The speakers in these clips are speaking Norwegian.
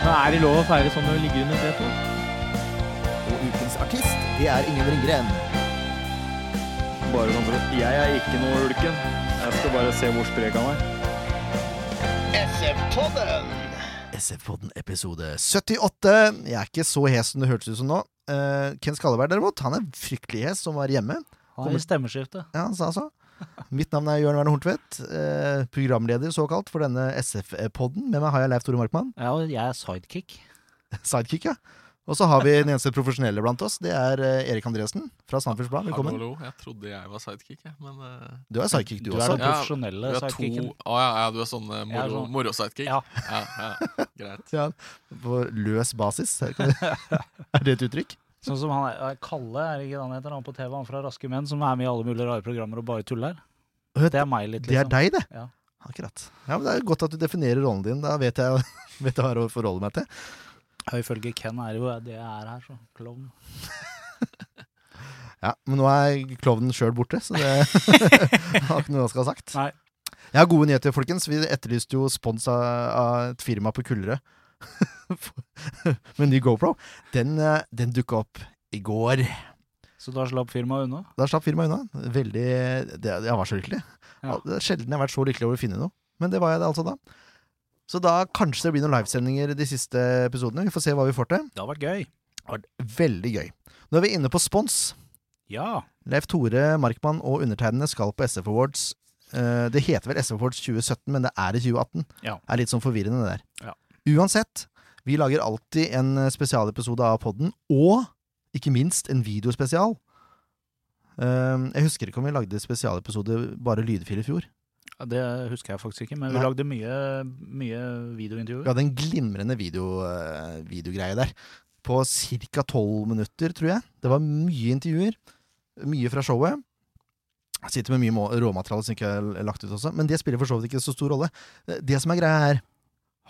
Men er det lov å feire sånn når du ligger under setet? Og ukens artist, det er Ingen Ringgren. Bare sånn for at Jeg er ikke noe ulken. Jeg skal bare se hvor sprek han er. SF-podden SF-podden episode 78. Jeg er ikke så hes som det hørtes ut som nå. Uh, Ken Skalleberg derimot, han er fryktelig hes som var hjemme. Han er i stemmeskifte. Ja, han sa så. Mitt navn er Jørn Werner Horntvedt, eh, programleder såkalt for denne SF-podden. Med meg har jeg Leif Tore Markmann, Ja, og jeg er sidekick. sidekick, ja. Og så har vi den eneste profesjonelle blant oss. Det er eh, Erik Andresen fra Sandefjords Blad. Velkommen. Hallo, hallo. Jeg trodde jeg var sidekick, jeg. Men eh, Du er sidekick, du, Du er også. den Ja, profesjonelle du er to sidekicken. Å ja, ja, du er sånn eh, Jeg er moro, sånn- moro-sidekick? Ja. ja, ja. Greit. Ja, på løs basis. Er det er det et uttrykk? Sånn som han er, eh, Kalle, er ikke han heter? Han på TV, han fra Raske menn, som er med i alle mulige rare programmer og bare tuller. Det er meg litt, liksom. Det er liksom. deg, det. Ja. Akkurat. Ja, men Det er godt at du definerer rollen din. Da vet jeg, vet jeg hva å forholde meg til. Ja, ifølge Ken er det jo det jeg er her, så. Klovn. Ja, Men nå er klovnen sjøl borte, så det har ikke noe jeg skal ha sagt. Nei. Jeg har gode nyheter, folkens. Vi etterlyste jo spons av, av et firma på Kullerød med ny GoPro. Den, eh, den dukka opp i går. Så da slapp firmaet unna? Da slapp firmaet unna. Veldig det, Jeg var så lykkelig. Ja. Det sjelden jeg har vært så lykkelig over å finne noe. Men det var jeg det altså da. Så da kanskje det blir noen livesendinger de siste episodene. Vi får se hva vi får til. Det har vært gøy. Det har vært veldig gøy. Nå er vi inne på spons. Ja. Leif Tore Markmann og undertegnede skal på SF Awards. Eh, det heter vel SF Awards 2017, men det er i 2018. Ja. Det er litt sånn forvirrende, det der. Ja. Uansett, vi lager alltid en eh, spesialepisode av podden, og ikke minst en videospesial. Eh, jeg husker ikke om vi lagde spesialepisode bare lydfil i fjor. Ja, Det husker jeg faktisk ikke, men vi Nei. lagde mye, mye videointervjuer. Vi hadde en glimrende video, eh, videogreie der. På ca. tolv minutter, tror jeg. Det var mye intervjuer. Mye fra showet. Jeg sitter med mye råmateriale som ikke er lagt ut også, men det spiller for så vidt ikke så stor rolle. Eh, Det som er greia her,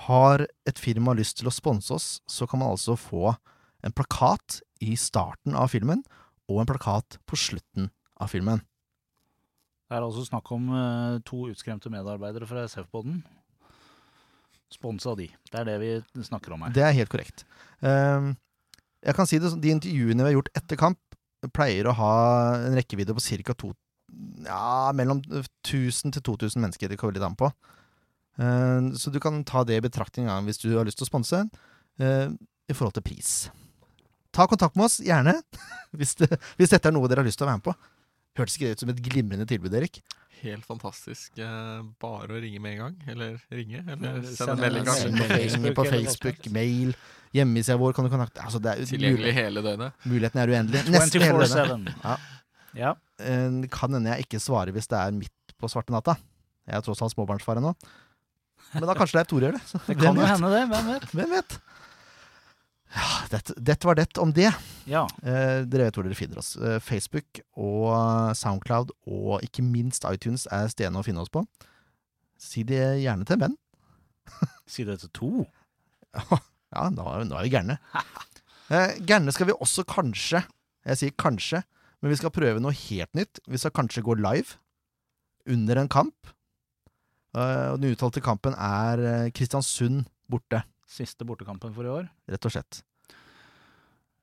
har et firma lyst til å sponse oss, så kan man altså få en plakat i starten av filmen, og en plakat på slutten av filmen. Det er altså snakk om eh, to utskremte medarbeidere fra SF-poden. Sponsa de. Det er det vi snakker om her. Det er helt korrekt. Ehm, jeg kan si det, sånn, De intervjuene vi har gjort etter kamp, pleier å ha en rekkevidde på ca. ja, mellom 1000 til 2000 mennesker. Det kommer litt an på. Ehm, så du kan ta det i betraktning hvis du har lyst til å sponse, ehm, i forhold til pris. Ta kontakt med oss, gjerne, hvis, det, hvis dette er noe dere har lyst til å være med på. Hørtes ikke det ut som et glimrende tilbud, Erik? Helt fantastisk. Eh, bare å ringe med en gang. Eller ringe, eller send en melding, en melding. På Facebook, mail, hjemmesida vår kan du kontakte altså, det er, Tilgjengelig hele døgnet. Muligheten er uendelig. Nesten hele døgnet. 24-7. Ja. Ja. Eh, kan hende jeg ikke svarer hvis det er midt på svarte natta. Jeg er tross alt småbarnsfar ennå. Men da kanskje Leif Tore gjør det. Så Det kan jo hende, det. Hvem vet? Hvem vet? Ja, dette, dette var det om det. Ja. Eh, dere vet hvor dere finner oss. Eh, Facebook og Soundcloud og ikke minst iTunes er stedene å finne oss på. Si det gjerne til en venn. Si det til to. Ja, nå, er- nå er vi gærne. Eh, gærne skal vi også kanskje, jeg sier kanskje, men vi skal prøve noe helt nytt. Vi skal kanskje gå live under en kamp. Eh, og den uttalte kampen er eh, Kristiansund borte, Siste bortekampen for i år. rett og slett.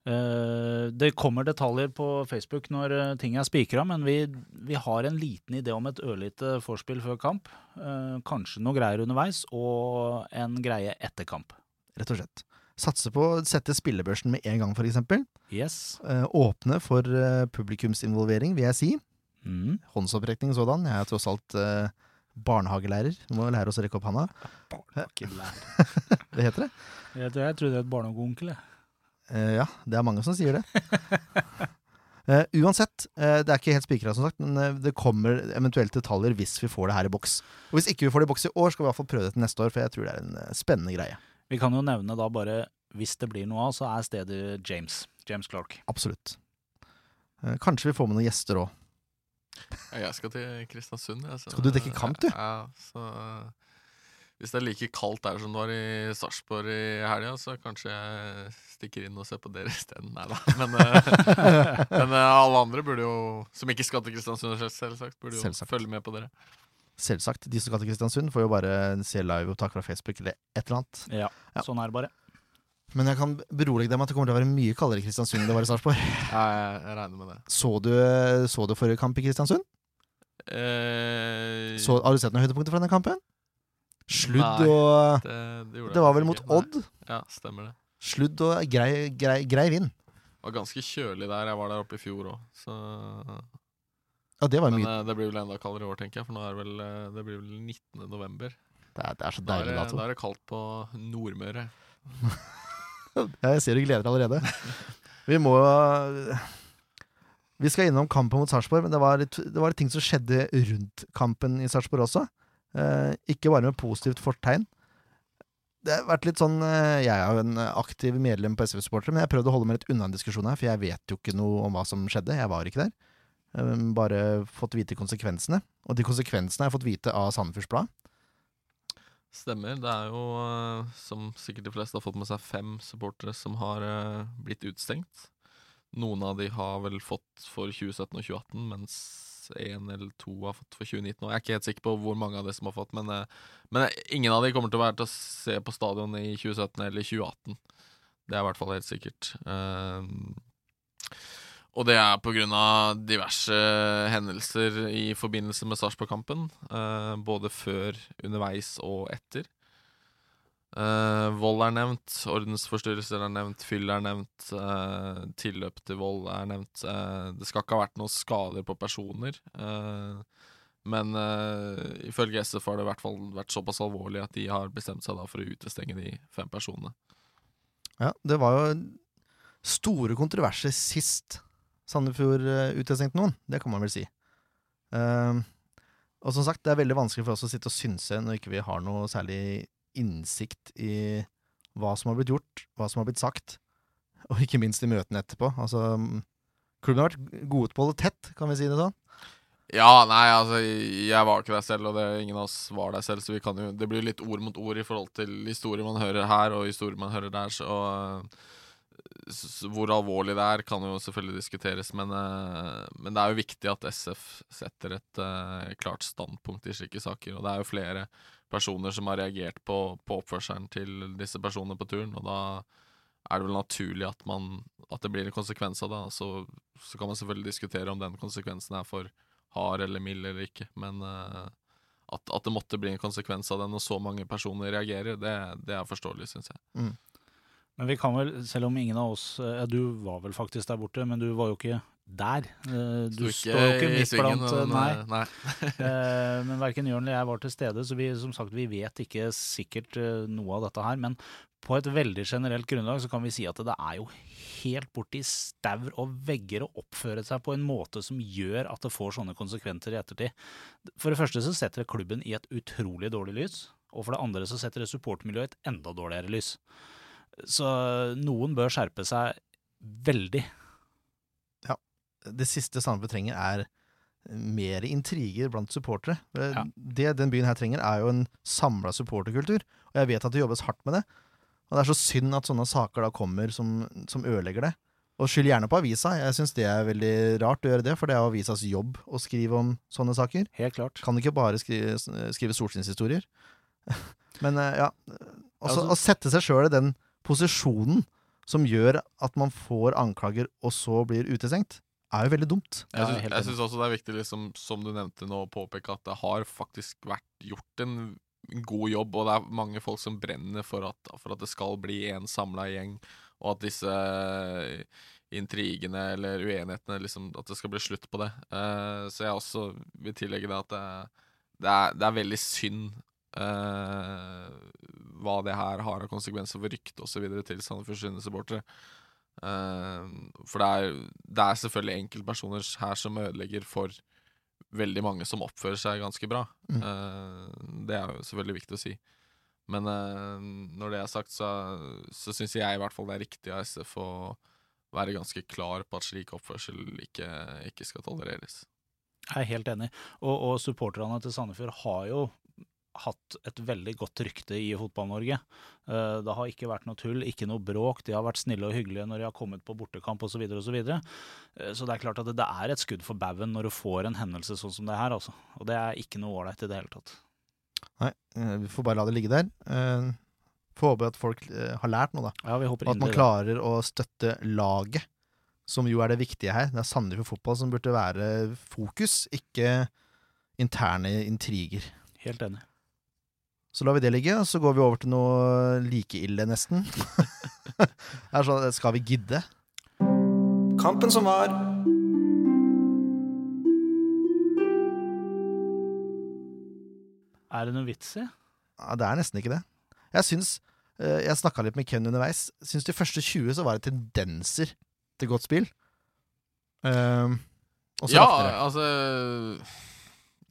Eh, det kommer detaljer på Facebook når ting er spikra, men vi, vi har en liten idé om et ørlite vorspiel før kamp. Kanskje noe greier underveis, og en greie etter kamp. Rett og slett. Satse på å sette spillebørsen med en gang, eksempel. Yes. Åpne for publikumsinvolvering, vil jeg si. Mm. Håndsopprekning sådan. Jeg er tross alt barnehagelærer. Du må lære oss å rekke opp handa. Det heter det. Jeg, jeg trodde det het barnehageonkel. Eh, ja, det er mange som sier det. Uh, uansett, uh, det er ikke helt spikra, som sagt, men det kommer eventuelt detaljer hvis vi får det her i boks. Og hvis ikke vi får det i boks i år, skal vi i hvert fall prøve det til neste år, for jeg tror det er en spennende greie. Vi kan jo nevne da bare hvis det blir noe av, så er stedet James. James Clark. Absolutt. Eh, Kanskje vi får med noen gjester òg. Ja, jeg skal til Kristiansund. Jeg, så- Skal du dekke kamp, du? Ja, så Hvis det er like kaldt der som det var i Sarpsborg i helga, så kanskje jeg stikker inn og ser på dere isteden. Nei da. Men, eh, men eh, alle andre burde jo, som ikke skal til Kristiansund, selvsagt, burde jo Selvsagt. følge med på dere. Selvsagt. De som skal til Kristiansund, får jo bare se liveopptak fra Facebook eller et eller annet. Ja, Ja. sånn er det bare. Men jeg kan berolige deg med at det kommer til å være mye kaldere i Kristiansund enn det var i Sarpsborg. Ja, jeg, jeg regner med det. Så du, så du forrige kamp i Kristiansund? Eh, Så, har du sett noen høydepunkter fra den kampen? Sludd Nei. og det, det, gjorde Det jeg var vel mot ikke. Nei. Odd? Ja, stemmer det. Sludd og grei, grei, grei vind. Det var ganske kjølig der. Jeg var der oppe i fjor òg, så Ja, det var Men mye. eh, det blir vel enda kaldere i år, tenker jeg, for nå er det vel, eh, det blir vel 19. november. Det er, det er så Da er, deilig det, dato. da er det kaldt på Nordmøre. Jeg ser du gleder deg allerede. Vi må Vi skal innom kampen mot Sarpsborg, men det var, litt, det var litt ting som skjedde rundt kampen i Sarpsborg også. Eh, ikke bare med positivt fortegn. Det har vært litt sånn eh, Jeg er jo en aktiv medlem på SV-supportere, men jeg prøvde å holde meg litt unna en diskusjon her, for jeg vet jo ikke noe om hva som skjedde. Jeg var ikke der. Eh, bare fått vite konsekvensene. Og de konsekvensene har jeg fått vite av Sandefjords. Stemmer. Det er jo, eh, som sikkert de fleste har fått med seg, fem supportere som har eh, blitt utstengt. Noen av de har vel fått for 2017 og 2018, mens én eller to har fått for 2019. Og jeg er ikke helt sikker på hvor mange av de som har fått, men, eh, men ingen av de kommer til å være til å se på stadion i 2017 eller 2018. Det er i hvert fall helt sikkert. Eh, og det er pga. diverse hendelser i forbindelse med Sarpsborg-kampen. eh, både før, underveis og etter. Eh, vold er nevnt, ordensforstyrrelser er nevnt, fyll er nevnt, eh, tilløp til vold er nevnt. Eh, det skal ikke ha vært noen skader på personer. eh, men eh, ifølge SF har det i hvert fall vært såpass alvorlig at de har bestemt seg for å utestenge de fem personene. Ja, det var jo store kontroverser sist Sandefjord uh, utestengte noen. Det kan man vel si. Ehm, og som sagt, det er veldig vanskelig for oss å sitte og synse når ikke vi har noe særlig innsikt i hva som har blitt gjort, hva som har blitt sagt, og ikke minst i møtene etterpå. Altså, klubben har vært gode på å holde tett, kan vi si det sånn? Ja, nei, altså, jeg var ikke der selv, og det, ingen av oss var der selv, så vi kan jo, det blir litt ord mot ord i forhold til historier man hører her, og historier man hører der, så og, hvor alvorlig det er, kan jo selvfølgelig diskuteres, men, øh, men det er jo viktig at SF setter et øh, klart standpunkt i slike saker, og det er jo flere personer som har reagert på, på oppførselen til disse personene på turen, og da er det vel naturlig at, man, at det blir en konsekvens av det. Så, så kan man selvfølgelig diskutere om den konsekvensen er for hard eller mild eller ikke, men eh, at, at det måtte bli en konsekvens av det når så mange personer reagerer, det, det er forståelig, syns jeg. Men vi kan vel, selv om ingen av oss eh, Ja, du var vel faktisk der borte, men du var jo ikke der. Eh, Du ikke står jo ikke midt blant eh, Nei. nei. Men verken Jørn eller jeg var til stede, så vi, som sagt, vi vet ikke sikkert noe av dette her. Men på et veldig generelt grunnlag så kan vi si at det er jo helt borti staur og vegger å oppføre seg på en måte som gjør at det får sånne konsekvenser i ettertid. For det første så setter det klubben i et utrolig dårlig lys, og for det andre så setter det supportmiljøet i et enda dårligere lys. Så noen bør skjerpe seg veldig. Ja. det siste Sandefjord trenger, er mer intriger blant supportere. Eh, Ja. Det den byen her trenger, er jo en samla supporterkultur. Og jeg vet at det jobbes hardt med det. Og det er så synd at sånne saker da kommer som, som ødelegger det. Og skyld gjerne på avisa. Jeg syns det er veldig rart å gjøre det, for det er avisas jobb å skrive om sånne saker. Helt klart. Kan ikke bare skrive, skrive solskinnshistorier. Men eh, ja Også, Altså- Å sette seg sjøl i den posisjonen som gjør at man får anklager og så blir utestengt, er jo veldig dumt. Jeg syns, jeg syns også det er viktig, liksom, som du nevnte nå, å påpeke at det har faktisk vært gjort en god jobb, og det er mange folk som brenner for at, for at det skal bli en samla gjeng, og at disse intrigene eller uenighetene liksom, At det skal bli slutt på det. Uh, så jeg også vil tillegge det at det, det, er, det er veldig synd eh, hva det her har av konsekvenser for ryktet osv. til Sandefjord sine supportere. Eh, for det er, det er selvfølgelig enkeltpersoner her som ødelegger for veldig mange som oppfører seg ganske bra. Mm. Eh, det er jo selvfølgelig viktig å si. Men eh, når det er sagt, så, så syns jeg i hvert fall det er riktig av SF å være ganske klar på at slik oppførsel ikke, ikke skal tolereres. Jeg er helt enig. Og, og supporterne til Sandefjord har jo hatt et veldig godt rykte i Fotball-Norge. Eh, Det har ikke vært noe tull, ikke noe bråk. De har vært snille og hyggelige når de har kommet på bortekamp osv. Så, videre, og så, videre. Eh, så det er klart at det, er et skudd for baugen når du får en hendelse sånn som det her. Altså. Og det er ikke noe ålreit i det hele tatt. Nei, eh, vi får bare la det ligge der. Får håpe at folk har lært noe, da. Ja, vi håper Og at man det. klarer å støtte laget, som jo er det viktige her. Det er Sandefjord fotball som burde være fokus, ikke interne intriger. Helt enig. Så lar vi det ligge, og så går vi over til noe like ille, nesten. det er sånn, skal vi gidde? Kampen som var. Er det noe vits i? Ja, det er nesten ikke det. Jeg syns eh, Jeg snakka litt med Ken underveis. Syns de første 20 så var det tendenser til godt spill. Um, og så Ja, altså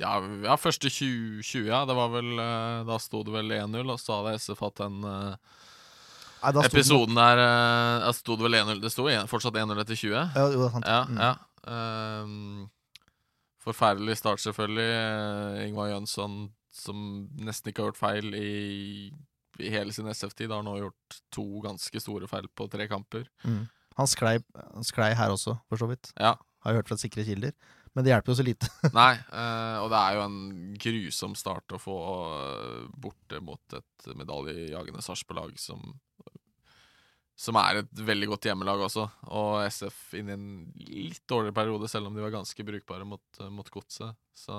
ja, ja, første 20, 20, ja. Det var vel eh, Da sto det vel 1-0, og så hadde SF hatt den eh, Nei, da sto det- episoden der eh, ja, sto det vel 1-0 Det sto fortsatt 1-0 etter 20. Ja, jo, det er sant. Ja, Mm. ja. Um, forferdelig start, selvfølgelig. Eh, Ingvar Jønsson, som nesten ikke har gjort feil i, i hele sin SF-tid, har nå gjort to ganske store feil på tre kamper. Mm. Han, sklei, han sklei her også, for så vidt. Ja. Har jeg hørt fra sikre kilder. Men det hjelper jo så lite. Nei, eh, og det er jo en grusom start å få eh, borte mot et medaljejagende Sarpsborg-lag som som er et veldig godt hjemmelag også, og SF inn i en litt dårligere periode, selv om de var ganske brukbare mot, eh, mot Godset. Så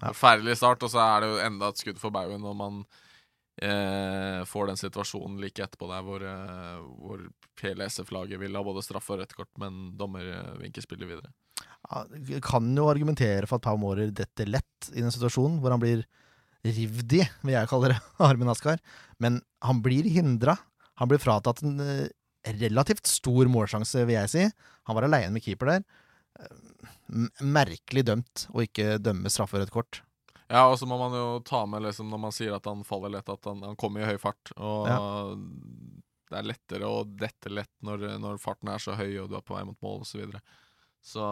forferdelig start, og så er det jo enda et skudd for baugen når man eh, får den situasjonen like etterpå der hvor, hvor hele SF-laget vil ha både straff og rødt kort, men dommer vinker spillet videre. Ja, kan jo argumentere for at Pau Mårer detter lett i en situasjon hvor han blir rivd i, vil jeg kalle det, Armin Askar. Men han blir hindra. Han blir fratatt en eh, relativt stor målsjanse, vil jeg si. Han var aleine med keeper der. Eh, Merkelig dømt å ikke dømme strafferødt kort. Ja, og så må man jo ta med liksom, når man sier at han faller lett, at han, han kommer i høy fart. Og det er lettere å dette lett når, når farten er så høy og du er på vei mot mål osv. Så,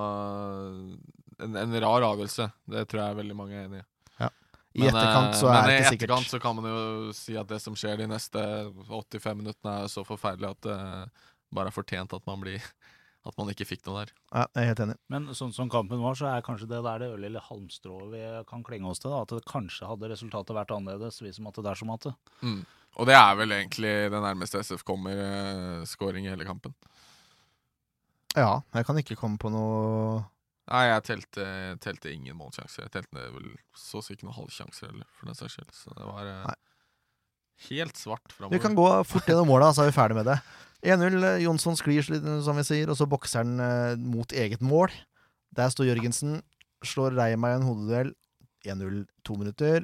en, en rar avgjørelse. Det tror jeg veldig mange er enig i. I etterkant så eh, er det ikke sikkert. Men i etterkant så kan man jo si at det som skjer de neste 85 minuttene, er så forferdelig at det bare er fortjent at man blir At man ikke fikk noe der. Ja, jeg er helt enig. Men sånn som kampen var, så er kanskje det der det ørlille halmstrået vi kan klenge oss til. da, At det kanskje hadde resultatet vært annerledes, vi som måtte der som måtte. Mm. Og det er vel egentlig det nærmeste SF kommer uh, scoring i hele kampen. Ja, jeg kan ikke komme på noe Nei, jeg telte, telte ingen målsjanser. Jeg telte vel så å si ikke noen halvsjanser heller, for den saks skyld. Så det var eh, Nei. helt svart framover. Vi kan gå fort gjennom måla, så er vi ferdig med det. 1-0. eh, Jonsson sklir, som vi sier, og så bokser han eh, mot eget mål. Der står Jørgensen. Slår Reima i en hodeduell. 1-0, to minutter.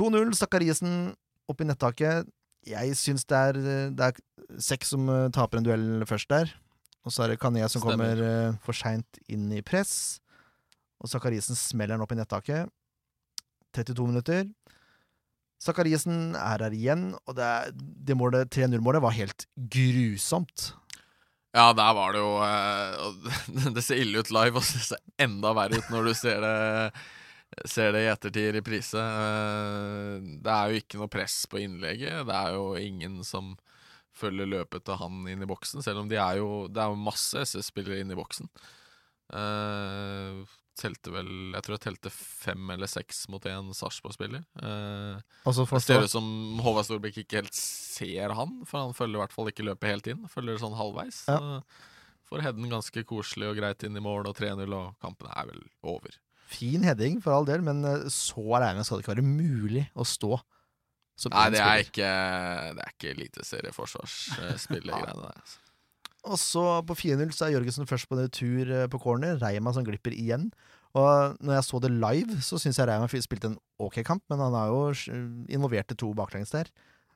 2-0. Sakariassen opp i nettaket. Jeg syns det er, det er seks som taper en duell først der. Og så er det Kané som Stemmer. kommer eh, for seint inn i press. Og Sakariassen smeller den opp i nettaket. 32 minutter. Sakariassen er her igjen, og det, det målet, 3-0-målet var helt grusomt. Ja, der var det jo eh, Det ser ille ut live, og det ser enda verre ut når du ser det Ser det i ettertid i reprise. Eh, Det er jo ikke noe press på innlegget. Det er jo ingen som følger løpet til han inn i boksen, selv om de er jo Det er jo masse SS-spillere inn i boksen. Uh, telte vel Jeg tror jeg telte fem eller seks mot én Sarpsborg-spiller. Uh, Og det ser ut som Håvard Storbekk ikke helt ser han, for han følger i hvert fall ikke løpet helt inn. Følger sånn halvveis. Ja. Så får Hedden ganske koselig og greit inn i mål, og 3-0, og kampen er vel over. fin heading, for all del, men eh, så aleine skal det ikke være mulig å stå. Nei, det er spiller. ikke Det er ikke eliteserieforsvarsspillergreiene der. altså. Og så på 4-0 så er Jørgensen først på tur eh, på corner. Reima som glipper igjen. Og når jeg så det live, så syns jeg Reima spilte en ok kamp, men han er jo involvert i to baklengs der,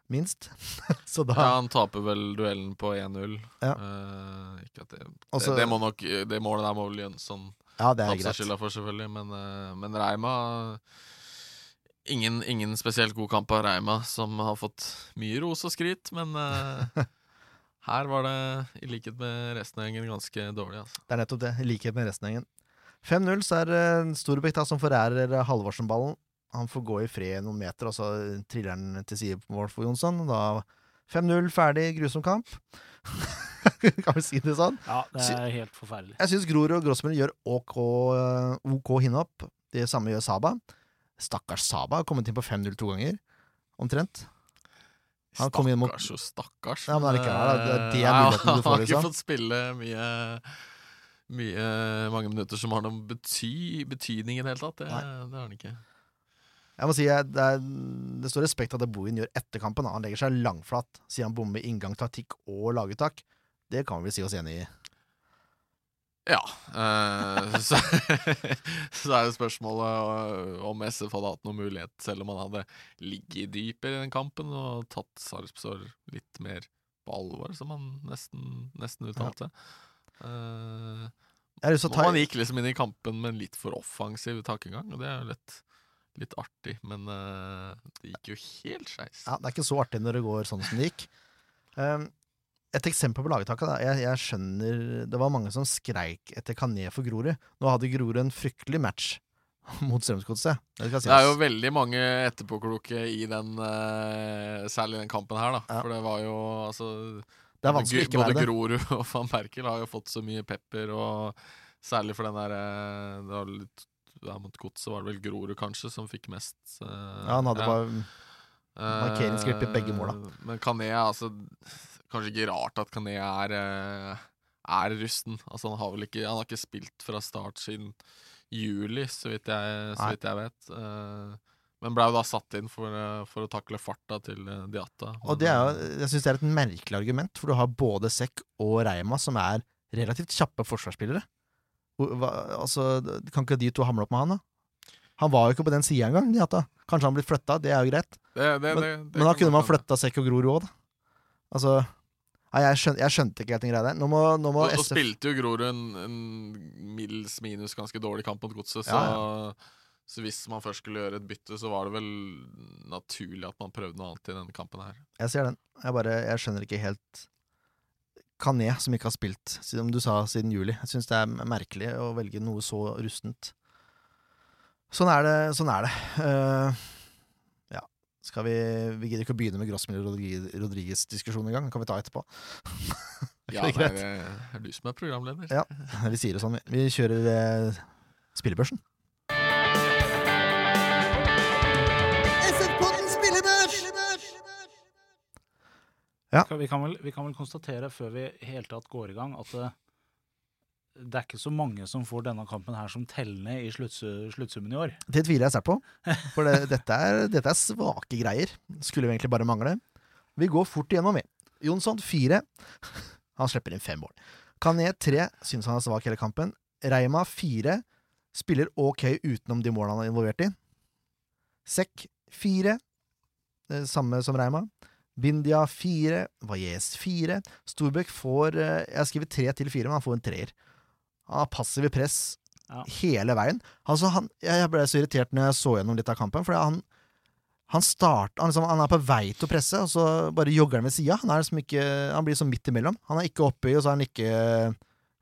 minst. så da Ja, han taper vel duellen på 1-0. Ja. Uh, ikke at det, også, det, det må nok Det målet der må vel Jønsson Ja, det ta seg skylda for, selvfølgelig. Men, uh, men Reima ingen, ingen spesielt god kamp av Reima, som har fått mye ros og skryt, men uh, her var det, i likhet med resten av gjengen, ganske dårlig. Altså. Det er nettopp det, i likhet med resten av gjengen. 5-0 så er det Storbekk da som forærer Halvorsen-ballen. Han får gå i fred noen meter, og så triller han til side på mål for Jonsson. og Da 5-0, ferdig, grusom kamp. kan vi si det sånn? Ja, det er helt forferdelig. Jeg syns Grorud og Grossmann gjør OK, OK hinne opp. Det samme gjør Saba. Stakkars Saba har kommet inn på 5-0 to ganger, omtrent. Han kom inn mot- Stakkars og stakkars. Ja, men allikevel, det er det eh, muligheten du Han har ikke liksom. fått spille mye mye, mange minutter som har noen bety, betydning i det hele tatt. Det, det har han ikke. Jeg må si det, er, det står respekt av det Bohin gjør etter kampen. Han legger seg langflat, sier han bommer inngang, taktikk og laguttak. Det kan vi vel si oss enig i. Ja. eh, så, så er jo spørsmålet om SF hadde hatt noen mulighet, selv om han hadde ligget dypere i den kampen og tatt Sarpsborg litt mer på alvor, som han nesten, nesten uttalte. Eh, og ta han gikk liksom inn i kampen med en litt for offensiv tankegang, og det er jo litt, litt artig, men eh, det gikk jo helt skeis. ja, Det er ikke så artig når det går sånn som det gikk. Um, et eksempel på lagetaket. da. Jeg, jeg skjønner Det var mange som skreik etter Kané for Grorud. Nå hadde Grorud en fryktelig match mot Strømsgodset. Det, Det er jo veldig mange etterpåkloke i den, eh, særlig den kampen her, da. Ja. For det var jo altså Det er vanskelig å ikke Både være det. Grorud og van Berkel har jo fått så mye pepper, og særlig for den der eh, Det var litt der Mot Godset var det vel Grorud, kanskje, som fikk mest. eh, Ja, han hadde ja. bare markeringsgrep i begge måla. Men Kané, altså Kanskje ikke rart at Kané er, eh, er rusten. Altså Han har ikke Han har ikke spilt fra start siden juli, så vidt jeg, så vidt jeg vet. Eh, Men ble jo da satt inn for, eh, for å takle farta til Diata. Diatta. Og det er jo, jeg syns det er et merkelig argument, for du har både Sekk og Reima, som er relativt kjappe forsvarsspillere. Hva- Altså, Kan ikke de to hamle opp med han, da? Han var jo ikke på den sida engang. Diatta. Kanskje han blitt flytta, det er jo greit. det, det, Men, det, men da kunne man flytta Sekk og Grorud òg, da. Altså Nei, jeg, skjønte, jeg skjønte ikke helt den greia der. Nå må, nå må SF spilte jo Grorud en, en middels minus ganske dårlig kamp mot Godset, så, Ja, så hvis man først skulle gjøre et bytte, så var det vel naturlig at man prøvde noe annet i denne kampen her. Jeg ser den. Jeg bare, jeg skjønner ikke helt Kané, som ikke har spilt, som du sa, siden juli. Jeg syns det er merkelig å velge noe så rustent. Sånn er det. Sånn er det. Ja. Skal vi Vi gidder ikke å begynne med Grossmiller Rodriguez-diskusjonen engang. Den kan vi ta etterpå. Ja, det nei, greit? det er du som er programleder. Ja. Vi sier det sånn. vi. Vi kjører eh, spillebørsen. Spillebørs! Vi kan, vel, vi kan vel konstatere før vi helt tatt går i gang, at det, er ikke så mange som får denne kampen her som tellende i slutts- sluttsummen i år. Det tviler jeg sterkt på. For det, dette, er, dette er svake greier. Skulle vi egentlig bare mangle. Vi går fort igjennom, vi. Jonsson fire. Han slipper inn fem mål. Kané tre. Syns han er svak hele kampen. Reima fire. Spiller ok utenom de målene han er involvert i. Sekk fire. Eh, Samme som Reima. Bindia fire. Valles fire. Storbekk får eh, Jeg har skrevet tre til fire, men han får en treer. Han har passiv press Ja. hele veien. Altså, han, jeg ble så irritert når jeg så gjennom litt av kampen, for han, han, start, han, liksom, han er på vei til å presse, og så bare jogger han ved sida. Han, liksom ikke, han blir sånn midt imellom. Han er ikke oppi, og så er han ikke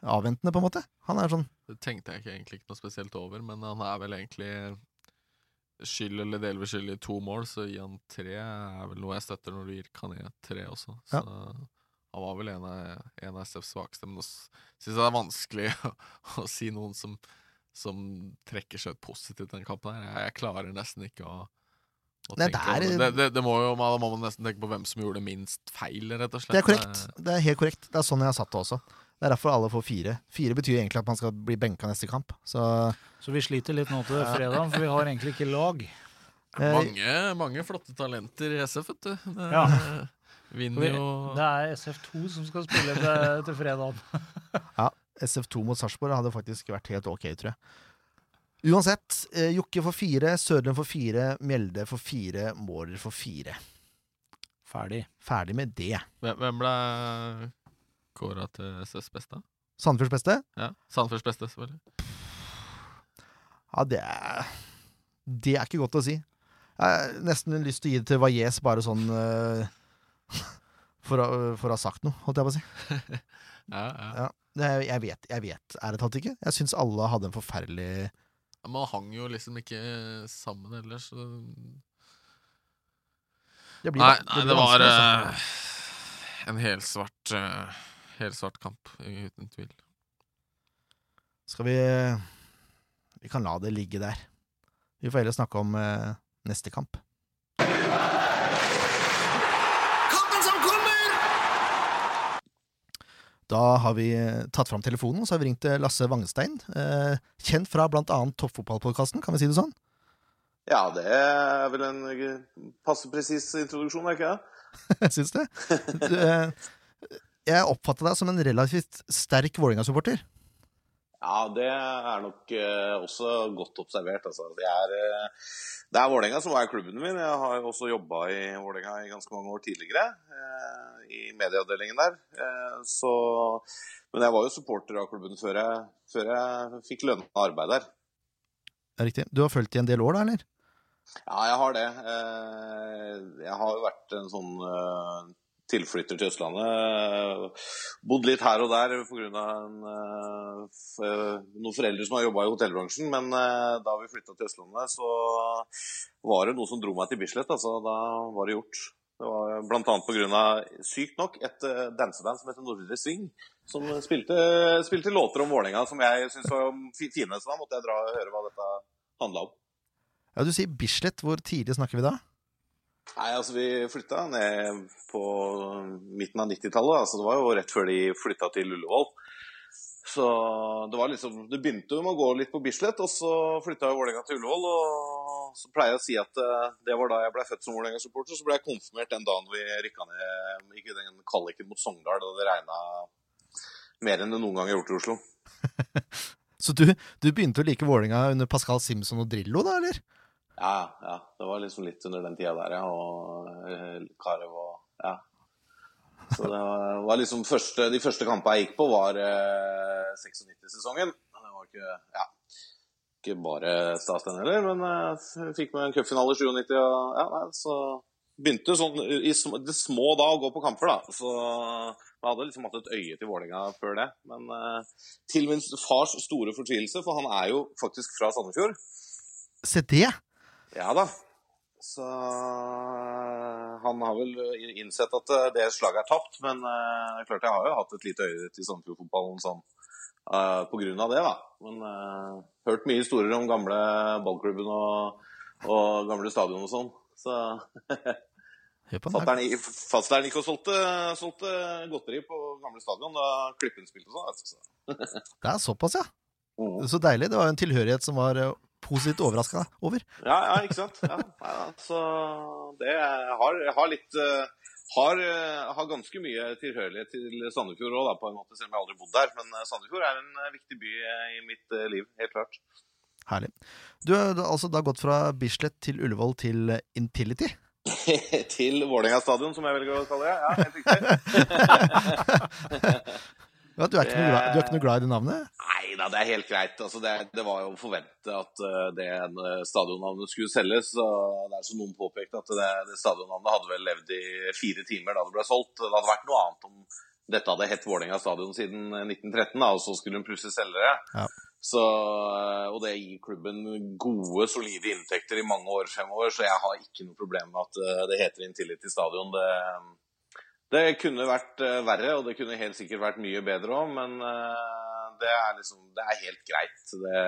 avventende, på en måte. Han er sånn Det tenkte jeg ikke egentlig ikke noe spesielt over, men han er vel egentlig skyld eller delvis skyld i to mål, så gi han tre er vel noe jeg støtter når du gir Kané tre også. Så han var vel en av, en av SFs svakeste, men jeg syns jeg det er vanskelig å, å si noen som, som trekker seg ut positivt den kampen her. Jeg, jeg klarer nesten ikke å, å Nei, tenke det er- det. Det, det må jo, Da må man nesten tenke på hvem som gjorde minst feil, rett og slett. Det er korrekt. Det er helt korrekt. Det er sånn jeg har satt det også. Det er derfor alle får fire. Fire betyr egentlig at man skal bli benka neste kamp. Så Så vi sliter litt nå til fredag, for vi har egentlig ikke lag. eh, Mange, mange flotte talenter i SF, vet du. Det, Ja. Vinner Vi- jo Det er SF2 som skal spille til, til fredag. SF2 mot Sarpsborg hadde faktisk vært helt ok, tror jeg. Uansett, eh, Jokke får fire, Sødlund får fire, Mjelde får fire, Mårer får fire. Ferdig. Ferdig med det. Hvem, ble kåra til SFs beste? Sandefjords beste? Ja, Sandefjords beste, selvfølgelig. Ja, det er Det er ikke godt å si. Jeg har nesten lyst til å gi det til Valles, bare sånn eh, for, å, for å ha sagt noe, holdt jeg på å si. Ja, ja. Ja. Jeg, jeg vet, jeg vet ærlig talt ikke. Jeg syns alle hadde en forferdelig Man hang jo liksom ikke sammen ellers. Så... Det blir, Nei, det nei, det, det var uh, eh, en helsvart uh, Helsvart kamp, uten tvil. Skal vi Vi kan la det ligge der. Vi får heller snakke om uh, neste kamp. Da har vi eh, tatt fram telefonen og så har vi ringt til Lasse Wangestein. Eh, kjent fra bl.a. Toppfotballpodkasten, kan vi si det sånn? Ja, det er vel en eh, passe presis introduksjon, er ikke det? Syns det. Jeg oppfatter deg som en relativt sterk Vålerenga-supporter. Ja, det er nok eh, også godt observert. Altså. Det er, eh, det er Vålerenga som er klubben min. Jeg har også jobba i Vålerenga i ganske mange år tidligere. Eh, I medieavdelingen der. Så, men jeg var jo supporter av klubben før jeg, før jeg fikk lønna arbeid der. Riktig. Du har fulgt i en del år, da, eller? Ja, jeg har det. Jeg har jo vært en sånn tilflytter til Østlandet. Bodd litt her og der pga. noen foreldre som har jobba i hotellbransjen. Men eh, da vi flytta til Østlandet, så var det noe som dro meg til Bislett. Altså, da var det gjort. Det var bl.a. pga. sykt nok et eh, danseband som heter Nordre Sving. Som spilte, spilte låter om Vålerenga som jeg syntes var fi- fine. Så da måtte jeg dra og høre hva dette handla om. Ja, Du sier Bislett. Hvor tidlig snakker vi da? Nei, altså Vi flytta ned på midten av 90-tallet. Altså, det var jo rett før de flytta til Ullevål. Så det var liksom Det begynte jo med å gå litt på Bislett, og så flytta jo Vålerenga til Ullevål. Og så pleier jeg å si at eh, det var da jeg ble født som Vålerenga-supporter. Så ble jeg konfirmert den dagen vi rykka ned ikke den kvaliken mot Sogndal, da det regna mer enn det noen gang har gjort i Oslo. Så du, du begynte å like Vålerenga under Pascal Simpson og Drillo, da, eller? Ja, ja. Det var liksom litt under den tida der, ja. Og eh, Karev og Ja. Så det var, liksom første, De første kampene jeg gikk på, var eh, 96-sesongen. Det var ikke Ja. Ikke bare stas, den heller, men eh, fikk med en cupfinale i 97. Og, ja, nei, så begynte sånn i det små da å gå på kamper, da. Så jeg hadde liksom hatt et øye til Vålerenga før det. Men eh, til min fars store fortvilelse, for han er jo faktisk fra Sandefjord. Se det! Ja da. Så eh, han har vel innsett at eh, det slaget er tapt, men eh, klart jeg har jo hatt et lite øye til Sandefjord-fotballen sånn på grunn av det, da. Men eh, hørt mye historier om gamle ballklubben og, og gamle stadion og sånn. Så fatter'n gikk og solgte, solgte godteri på gamle stadion da Klippen spilte og sånn. så. Det er såpass, ja. Mhm. Så deilig. Det var jo en tilhørighet som var positivt overraska over. Ja, ja, ikke sant? Ja, ja, så det har, har litt eh, har, eh, har ganske mye tilhørighet til Sandefjord òg, på en måte, selv om jeg aldri bodd der. Men eh, Sandefjord er en viktig by i mitt liv, helt klart. Herlig. Du har altså da gått fra Bislett til Ullevål til Intility. til Vålerenga stadion, som jeg velger å kalle det. Ja, helt riktig. Ja, du, er ikke noe du er ikke noe glad i det navnet? Nei da, det er helt greit. Altså, det, det var jo å forvente at eh, det eh, stadionnavnet skulle selges. og Det er som noen påpekte, at det, det stadionnavnet hadde vel levd i fire timer da det ble solgt. Det hadde vært noe annet om dette hadde hett Vålerenga stadion siden eh, 1913, da, og så skulle hun plutselig selge det. Ja. Så, eh, og det gir klubben gode, solide inntekter i mange år fremover, så jeg har ikke noe problem med at eh, det heter Intility Stadion. Det, det kunne vært eh, verre, og det kunne helt sikkert vært mye bedre òg, men eh, det er liksom Det er helt greit. Det,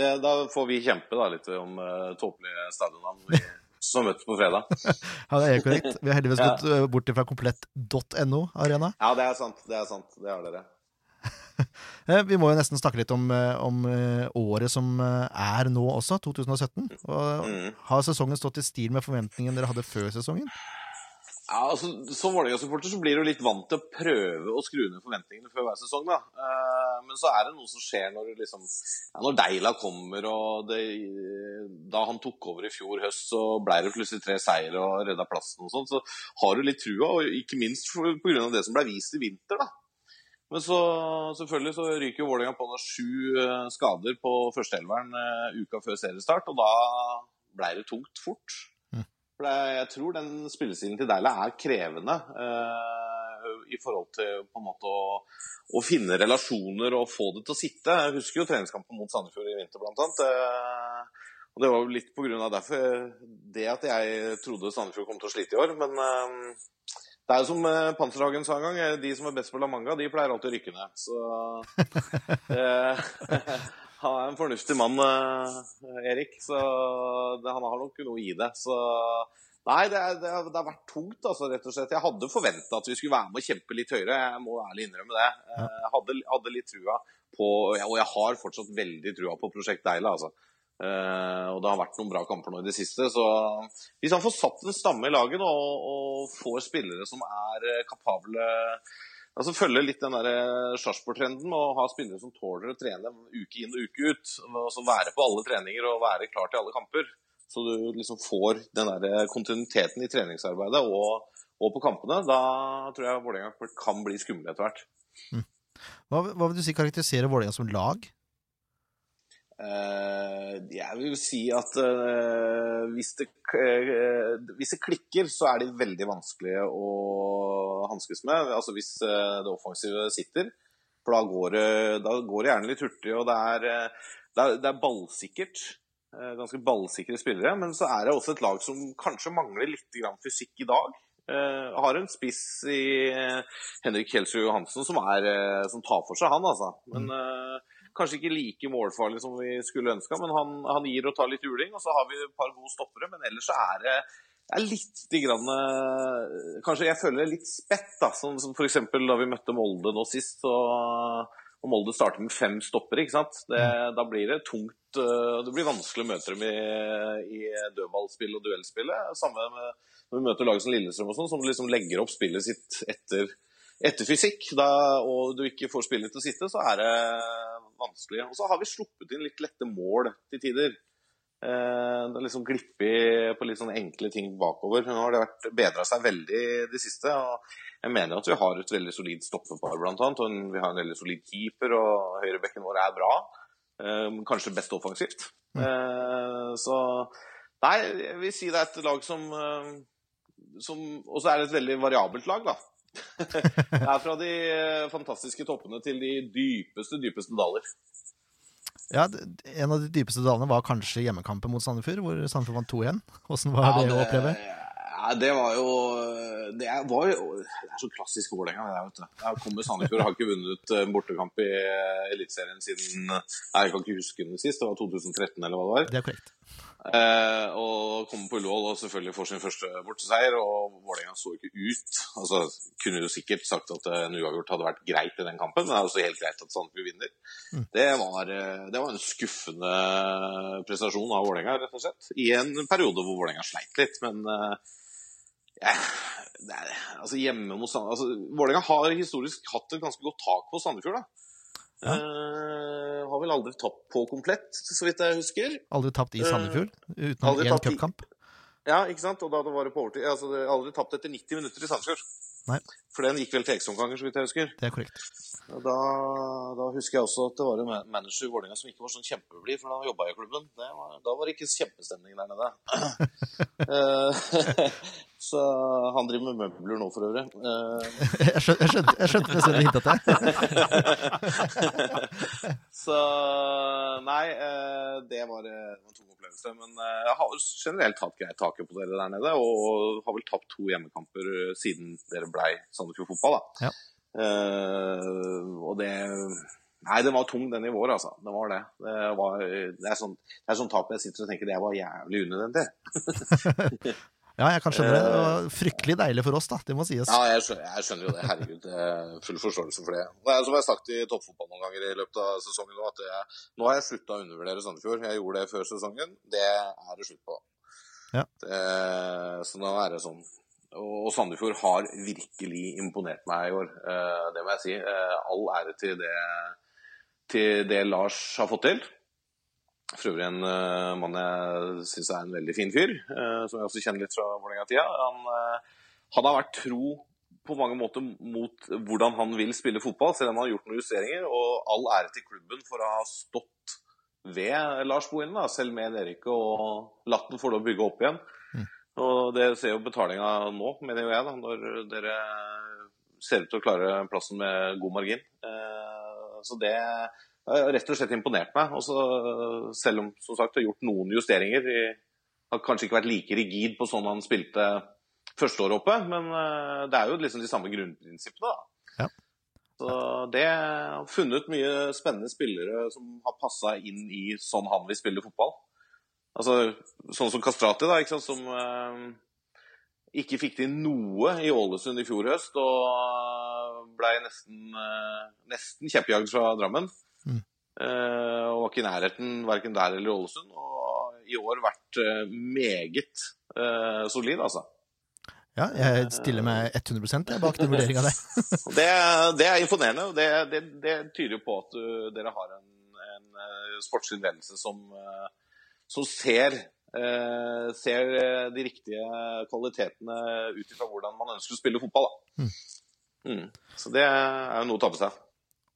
det, da får vi kjempe da litt om uh, tåpelige stadionnavn som møttes på fredag. Ja, det er korrekt. Vi har heldigvis gått ja. bort fra komplett.no arena. Ja, det er sant. Det er sant. Det har dere. Vi må jo nesten snakke litt om, om året som er nå også, 2017. Og Mm. har sesongen stått i stil med forventningene dere hadde før sesongen? Ja, altså, Som Vålerenga-supporter så blir du litt vant til å prøve å skru ned forventningene før hver sesong. da. Eh, men så er det noe som skjer når, liksom, ja, når Deila kommer, og det, da han tok over i fjor høst, så ble det plutselig tre seire og redda plassen og sånn. Så har du litt trua, og ikke minst pga. det som ble vist i vinter. da. Men så selvfølgelig så ryker jo Vålerenga på nå sju eh, skader på førsteelveren uh, uka før seriestart, og da, ble det tungt fort. For det, jeg tror den spillestilen til Deila er krevende eh, i forhold til på en måte å, å finne relasjoner og få det til å sitte. Jeg husker jo treningskampen mot Sandefjord i vinter, blant annet. Eh, og det var jo litt på grunn av derfor det at jeg trodde Sandefjord kom til å slite i år. Men eh, det er jo som Panserhagen sa en gang, de som er best på La Manga, de pleier alltid å rykke ned. Så Han er en fornuftig mann, eh, Erik. Så det, han har nok noe i det. Så Nei, det, er, det, har, vært tungt, altså, rett og slett. Jeg hadde forventa at vi skulle være med og kjempe litt høyere. Jeg må ærlig innrømme det. Eh, Jeg hadde, hadde litt trua på Og jeg har fortsatt veldig trua på Prosjekt Deila, altså. Uh, og det har vært noen bra kamper nå i det siste. Så hvis han får satt en stamme i laget og, og får spillere som er eh, kapable Altså følge litt den eh, Sarpsborg-trenden med å ha spillere som tåler å trene uke inn og uke ut. og så være på alle treninger og være klar til alle kamper. Så du liksom får den der kontinuiteten i treningsarbeidet og, og på kampene. Da tror jeg Vålerenga kan bli skumle etter hvert. Hva, hva vil du si karakteriserer Vålerenga som lag? Eh, jeg vil si at eh, hvis, det, eh, hvis det klikker, så er de veldig vanskelige å hanskes med. Altså hvis det offensive sitter. For da går det, da går det gjerne litt hurtig, og det er, det er, det er ballsikkert. Ganske ballsikre spillere. Men så er det også et lag som kanskje mangler litt grann fysikk i dag. Uh, har en spiss i Henrik Kjelsrud Johansen som, er, som tar for seg, han altså. Men eh, Kanskje ikke like målfarlig som vi skulle ønska, men han, han gir og tar litt juling. Og så har vi et par gode stoppere, men ellers så er det, det er litt grann, eh, Kanskje jeg føler det litt spett, da. Som, som f.eks. da vi møtte Molde nå sist. Og, og Molde starter med fem stoppere, ikke sant. Det, da blir det tungt. eh, Det blir vanskelig å møte dem i, i dødballspill og duellspillet. Samme med når vi møter lag som Lillestrøm og sånn, som liksom legger opp spillet sitt etter etter fysikk, da, og du ikke får spillet til å sitte, så er det vanskelig. Og så har vi sluppet inn litt lette mål til tider. Eh, det har liksom glippet på litt sånne enkle ting bakover. Nå har det vært bedra seg veldig det siste. og Jeg mener at vi har et veldig solid stoppepar, blant annet. Og vi har en veldig solid keeper, og høyrebekken vår er bra. Eh, kanskje best offensivt. Eh, så Nei, jeg vil si det er et lag som, eh, som Og så er det et veldig variabelt lag, da. Det er fra de eh, fantastiske toppene til de dypeste, dypeste daler. Ja, En av de dypeste dalene var kanskje hjemmekampen mot Sandefjord, hvor Sandefjord vant 2-1. Hvordan var det, å oppleve? Ja, det var jo Det var jo Det er så klassisk Vålerenga, det der, vet du. Der kommer Sandefjord, har ikke vunnet en bortekamp i eh, Eliteserien siden Jeg kan ikke huske den sist, det var 2013 eller hva det var. Det er korrekt. Eh, og kommer på Ullevål og selvfølgelig får sin første borteseier. Og Vålerenga så ikke ut. Altså, kunne jo sikkert sagt at en uavgjort hadde vært greit i den kampen, men det er også helt greit at Sandefjord vinner. Det, var, eh, det var en skuffende prestasjon av Vålerenga, rett og slett. I en periode hvor Vålerenga sleit litt, men eh, ja, er, altså hjemme mot Sandefjord altså, Vålerenga har historisk hatt et ganske godt tak på Sandefjord. da. Ja. Eh, har vel aldri tapt på komplett, så vidt jeg husker. Aldri tapt i Sandefjord, utenom aldri én cupkamp? i- Ja, ikke sant? Og da det var det på overtid. Altså, aldri tapt etter 90 minutter i Sandefjord. Nei. For den gikk vel til ekstraomganger, så vidt jeg husker. Det er korrekt. Da, da husker jeg også at det var en ma- manager i Vålerenga som ikke var sånn kjempeblid, for da jobba i klubben. Det var, da var det ikke kjempestemning der nede. Eh, så han driver med møbler nå, for øvrig. Eh, Jeg skjønte, jeg skjønte, jeg skjønte nesten hintet til. så nei, eh, det var en tung opplevelse. Men jeg har generelt hatt greit taket på dere der nede, og har vel tapt to hjemmekamper siden dere blei Sandefjord Fotball. da. Ja. Uh, og det Nei, den var tung, den i vår, altså. Det var det. Det, var, det er sånn, det er sånn tap jeg sitter og tenker det var jævlig unødvendig. Ja, jeg kan skjønne det. Det var fryktelig deilig for oss, da. Det må sies. Ja, jeg skjønner, jeg skjønner jo det. Herregud. er Full forståelse for det. Det er som jeg har sagt i toppfotball noen ganger i løpet av sesongen nå, at jeg, nå har jeg slutta å undervurdere Sandefjord. Jeg gjorde det før sesongen. Det er det slutt på. Ja. Det, så nå er det sånn. Og Sandefjord har virkelig imponert meg i år. Eh, Det må jeg si. Eh, All ære til det, til det Lars har fått til. For øvrig en eh, mann jeg syns er en veldig fin fyr, som jeg også kjenner litt fra Vålerenga-tida. Han, han har vært tro på mange måter mot hvordan han vil spille fotball, selv om han har gjort noen justeringer. Og all ære til klubben for å ha stått ved Lars Bohinen, selv med Erik og latt den få lov å bygge opp igjen. Og det ser jo betalinga nå, mener jo jeg, da, når dere ser ut til å klare plassen med god margin. Eh, Så det har rett og slett imponert meg. Også, selv om som sagt, det har gjort noen justeringer. i- Har kanskje ikke vært like rigid på sånn han spilte første året oppe, men eh, det er jo liksom de samme grunnprinsippene. da. Ja. Så det har funnet mye spennende spillere som har passa inn i sånn han vil spille fotball. Altså, sånn som Kastrati, da, ikke sant, som eh, ikke fikk til noe i Ålesund i fjor høst, og ble nesten, eh, nesten kjempejagd fra Drammen. Mm. Eh, og var ikke i nærheten verken der eller Ålesund. Og i år vært eh, meget eh, solid, altså. Ja, jeg stiller meg 100 jeg bak den vurderinga der. Det, det er imponerende, og det, det, det tyder jo på at du, dere har en, en sportslig ledelse som, som ser, uh, ser uh, de riktige kvalitetene ut ifra hvordan man ønsker å spille fotball. Da. Mm. Så det er jo noe å ta på seg.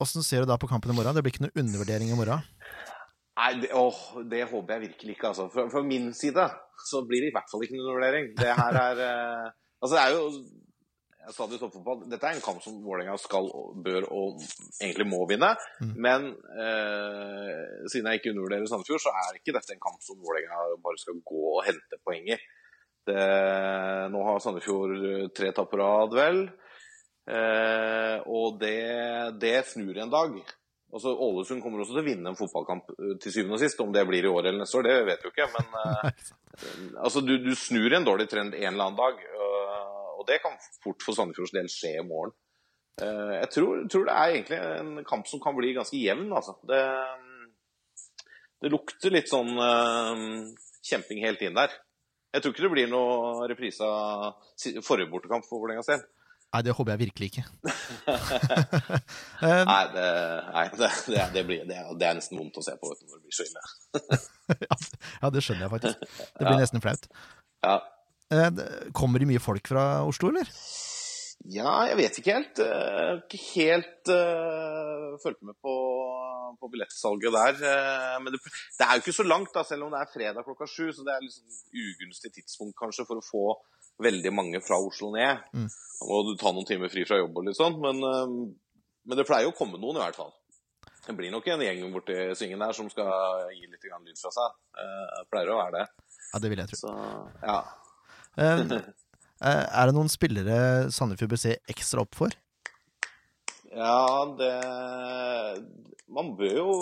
Åssen ser du da på kampen i morgen? Det blir ikke noe undervurdering i morgen? Nei, det, åh, det håper jeg virkelig ikke. Altså. Fra, fra min side så blir det i hvert fall ikke noen undervurdering. Det her er eh, Altså, det er jo jeg sa det i toppfotball, Dette er en kamp som Vålerenga skal, bør og egentlig må vinne. Mm. Men eh, siden jeg ikke undervurderer Sandefjord, så er ikke dette en kamp som Vålerenga bare skal gå og hente poeng i. Det, nå har Sandefjord tre tap på rad, vel. Eh, og det, det snur en dag. Altså, Ålesund kommer også til å vinne en fotballkamp eh, til syvende og sist. Om det blir i år eller neste år, det vet vi jo ikke. Men eh, altså, du, du snur en dårlig trend en eller annen dag. Og det kan fort for Sandefjords del skje i morgen. Eh, jeg tror, tror det er egentlig en kamp som kan bli ganske jevn. Altså. Det, det lukter litt sånn eh, kjemping helt inn der. Jeg tror ikke det blir noe reprise av forrige bortekamp for Vålerenga selv. Nei, det håper jeg virkelig ikke. Eh, Nei, det, nei det, det, det, blir, det, er, nesten vondt å se på når det blir så ille. ja, det skjønner jeg faktisk. Det blir nesten flaut. Ja. Eh, Kommer det mye folk fra Oslo, eller? Ja, jeg vet ikke helt. Jeg har ikke helt uh, fulgt med på, på billettsalget der. Eh, men det, det er jo ikke så langt, da, selv om det er fredag klokka sju. Så det er liksom ugunstig tidspunkt kanskje for å få veldig mange fra Oslo ned. Mm. Da må du ta noen timer fri fra jobb og litt sånn. Men, eh, men det pleier jo å komme noen, i hvert fall. Det blir nok en gjeng borti svingen der som skal gi litt lyd fra seg. Eh, Det pleier å være det. Ja, det vil jeg tro. Så ja. Eh, eh, Er det noen spillere Sandefjord bør se ekstra opp for? Ja, det Man bør jo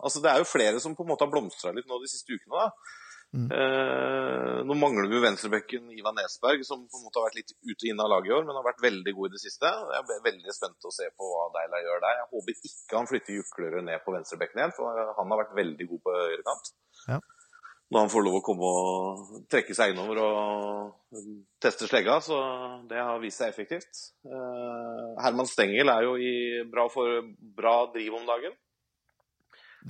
Altså, det er jo flere som på en måte har blomstra litt nå de siste ukene, da. Mm. Eh, nå mangler vi venstrebekken Ivan Nesberg, som på en måte har vært litt ute og inn av laget i år, men har vært veldig god i det siste. Jeg ble veldig spent å se på hva Deila gjør der. Jeg håper ikke han flytter Juklerud ned på venstrebekken igjen, for han har vært veldig god på høyrekant. Ja. Når han får lov å komme og trekke seg innover og teste slegga, så det har vist seg effektivt. Eh, Herman Stengel er jo i bra, for, bra driv om dagen.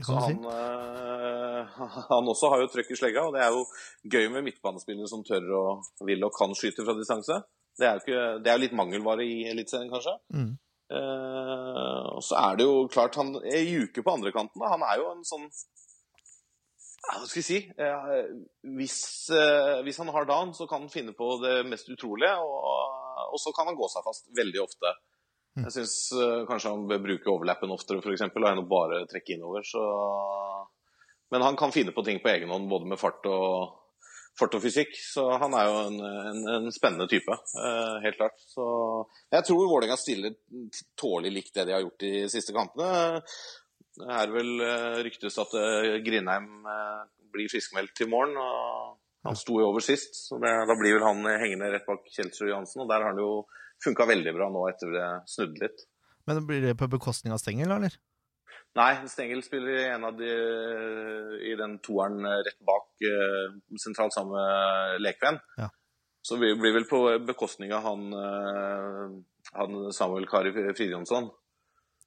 Så han, eh, han også har jo trøkk i slegga, og det er jo gøy med midtbanespillere som tør og vil og kan skyte fra distanse. Det er jo, ikke, det er jo litt mangelvare i Eliteserien, kanskje. Mm. Eh, og så er det jo klart han er Juke på andre kanten. Da. Han er jo en sånn Hva skal jeg si? Eh, hvis, eh, hvis han har dagen, så kan han finne på det mest utrolige, og, og så kan han gå seg fast veldig ofte. Jeg syns kanskje han bør bruke overlappen oftere, f.eks., enn å bare trekke innover. Så... Men han kan finne på ting på egen hånd, både med fart og, fart og fysikk. Så han er jo en, en, en spennende type, eh, helt klart. Så jeg tror Vålerenga stiller tålelig likt det de har gjort de siste kampene. Det er vel eh, ryktes at eh, Grindheim eh, blir friskmeldt til morgen. og Han sto jo over sist, så det, da blir vel han hengende rett bak Kjelsrud Johansen. Og der har han jo funka veldig bra nå etter det snudde litt. Men blir det på bekostning av Stengel, eller? Nei, Stengel spiller i en av de i den toeren rett bak sentralt sammen med Lekven. Ja. Så det blir vel på bekostning av han, han Samuel Kari Fridjonsson.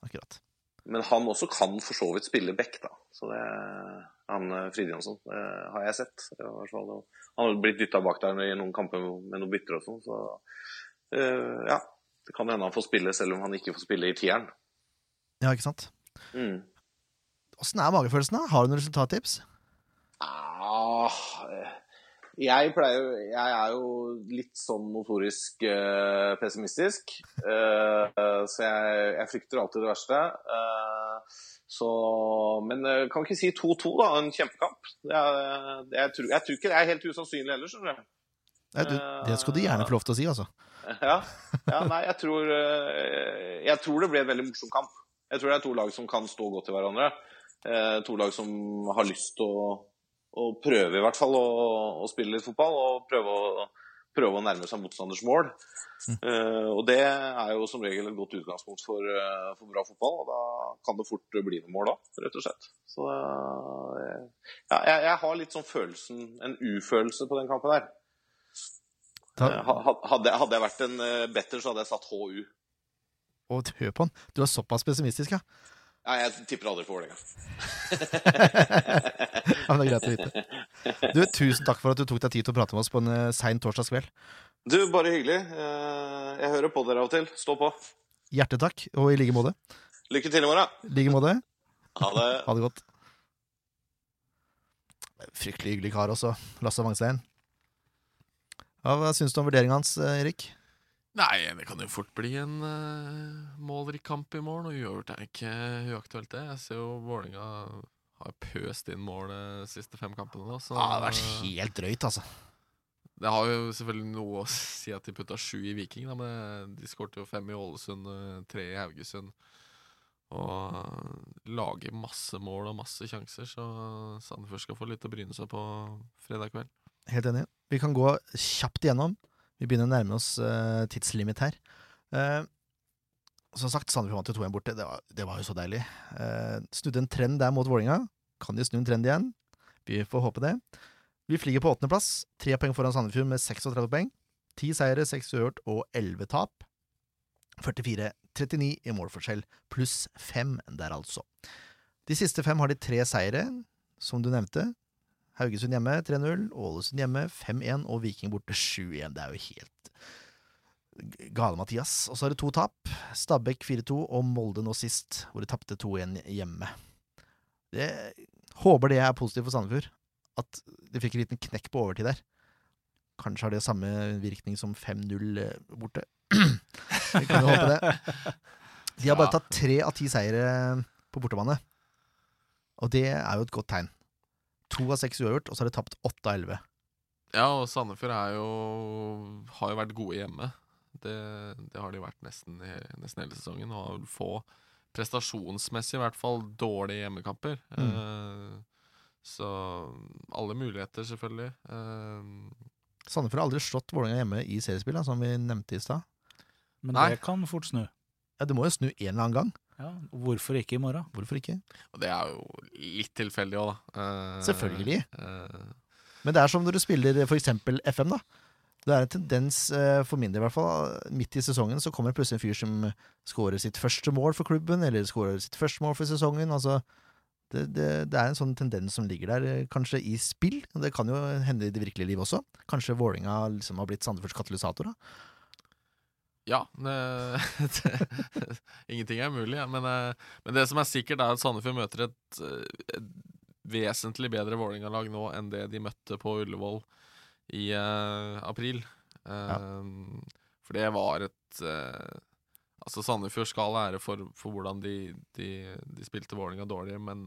Akkurat. Men han også kan for så vidt spille back, da. Så det, han eh, Fridjonsson har jeg sett. i hvert fall. Han har blitt dytta bak der i noen kamper med noen bytter og sånn. Så eh, ja, det kan hende han får spille selv om han ikke får spille i tieren. Ja, ikke sant? Mm. Er magefølelsen, da? Har du noen resultattips? Ah, jeg pleier Jeg er jo litt sånn notorisk uh, pessimistisk. Uh, så jeg, jeg frykter alltid det verste. Eh, så Men eh, kan ikke si 2-2, da? En kjempekamp. Det, jeg, tror, jeg tror ikke det er helt usannsynlig heller, skjønner du. Nei, du, det skal du gjerne få lov til å si, altså. Ja, ja nei, jeg tror, eh, jeg tror det blir en veldig morsom kamp. Jeg tror det er to lag som kan stå godt til hverandre. Eh, to lag som har lyst til å, å prøve i hvert fall å, å spille litt fotball. Og prøve å, prøve å nærme seg motstanders mål. Eh, og det er jo som regel et godt utgangspunkt for, uh, for bra fotball. Og da kan det fort bli noen mål da, rett og slett. Så uh, ja, jeg, jeg har litt sånn følelsen, en ufølelse på den kampen ha- Hadde, hadde jeg vært en better, så hadde jeg satt HU. Å, hør på han. Du er såpass pessimistisk, ja. Nei, jeg tipper aldri for Vålerenga. ja men det er greit å vite. Du, Tusen takk for at du tok deg tid til å prate med oss på en uh, sein torsdagskveld. Du, bare hyggelig. Eh, Jeg hører på dere av og til. Stå på. Hjertetakk, og i like måte. Lykke til i morgen. I like måte. Ha det. Ha det godt. Fryktelig hyggelig kar også, Lasse Wangstein. Ja, hva syns du om vurderinga hans, eh, Erik? Nei, det kan jo fort bli en uh, målrik kamp i morgen, og uavgjort er ikke uaktuelt, det. Jeg ser jo Vålerenga har pøst inn mål de siste fem kampene nå, så Ja, det har vært helt drøyt, altså. Det har jo selvfølgelig noe å si at de putta sju i Viking, da, men de skårte jo fem i Ålesund, eh, tre i Haugesund. Og eh, lager masse mål og masse sjanser, så Sandefjord skal få litt å bryne seg på fredag kveld. Helt enig. Vi kan gå kjapt igjennom. Vi begynner å nærme oss uh, tidslimit her. Uh, som sagt, Sandefjord vant til 2-1 borte. Det var, det var jo så deilig. Uh, snudde en trend der mot Vålinga. Kan de snu en trend igjen? Vi får håpe det. Vi flyger på åttendeplass. Tre poeng foran Sandefjord med 36 poeng. Ti seire, seks uavgjort og elleve tap. 44-39 i målforskjell, pluss fem der, altså. De siste fem har de tre seire, som du nevnte. Haugesund hjemme 3-0, Ålesund hjemme 5-1 og Viking borte 7-1. Det er jo helt gale, Mathias. Og så er det to tap. Stabæk 4-2 og Molde nå sist, hvor de tapte 2-1 hjemme. Det, håper det er positivt for Sandefjord, at de fikk en liten knekk på overtid der. Kanskje har det samme virkning som 5-0 borte. Vi kan jo håpe det. De har bare tatt tre av ti seire på bortebane, og det er jo et godt tegn. To av seks uavgjort, og så har de tapt åtte av elleve. Ja, og Sandefjord er jo, har jo vært gode hjemme. Det, det har de vært nesten, nesten hele sesongen. Og har vel få, prestasjonsmessig i hvert fall, dårlige hjemmekamper. Eh, så alle muligheter, selvfølgelig. Eh, Sandefjord har aldri slått Vålerenga hjemme i seriespill, som vi nevnte i stad. Men Nei. det kan fort snu. Ja, det må jo snu en eller annen gang. Ja, hvorfor ikke i morgen? Hvorfor ikke? og det er jo litt tilfeldig òg, da. Uh, Selvfølgelig. Uh, Men det er som når du spiller for eksempel FM, da. Det er en tendens, eh, for min del i hvert fall, midt i sesongen så kommer det plutselig en fyr som scorer sitt første mål for klubben, eller scorer sitt første mål for sesongen. Altså, det, det, det er en sånn tendens som ligger der, eh, kanskje i spill. Det kan jo hende i det virkelige liv også. Kanskje Vålinga liksom har blitt Sandefjords katalysator. da. Ja, det, det, ingenting er mulig. Ja. Men, eh, men det som er sikkert, er at Sandefjord møter et, eh, et vesentlig bedre Vålerenga-lag nå enn det de møtte på Ullevål i uh, april. Eh, For det var et uh, Altså, Sandefjord skal ære for, for hvordan de, de, de spilte Vålerenga dårlig, men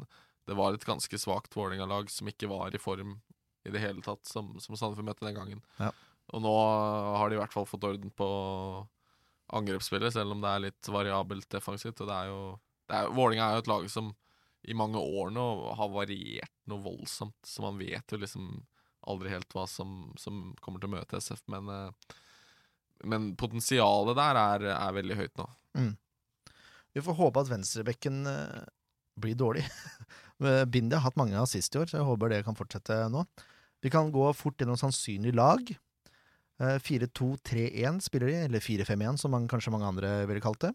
det var et ganske svakt Vålerenga-lag som ikke var i form i det hele tatt, som, som Sandefjord møtte den gangen. Ja. Og nå har de i hvert fall fått orden på angrepsspillet, selv om det er litt variabelt defensivt. Og det er jo det er, Vålinga er jo et lag som i mange år nå har variert noe voldsomt, så man vet jo liksom aldri helt hva som, som kommer til å møte SF, men eh, men potensialet der er, er veldig høyt nå. Vi får håpe at venstrebekken eh, blir dårlig. Men Bindi har hatt mange assist i år, så jeg håper det kan fortsette nå. Vi kan gå fort gjennom sannsynlig lag. Eh, 4-2-3-1 spiller de, eller 4-5-1 som man, kanskje mange andre ville kalt det.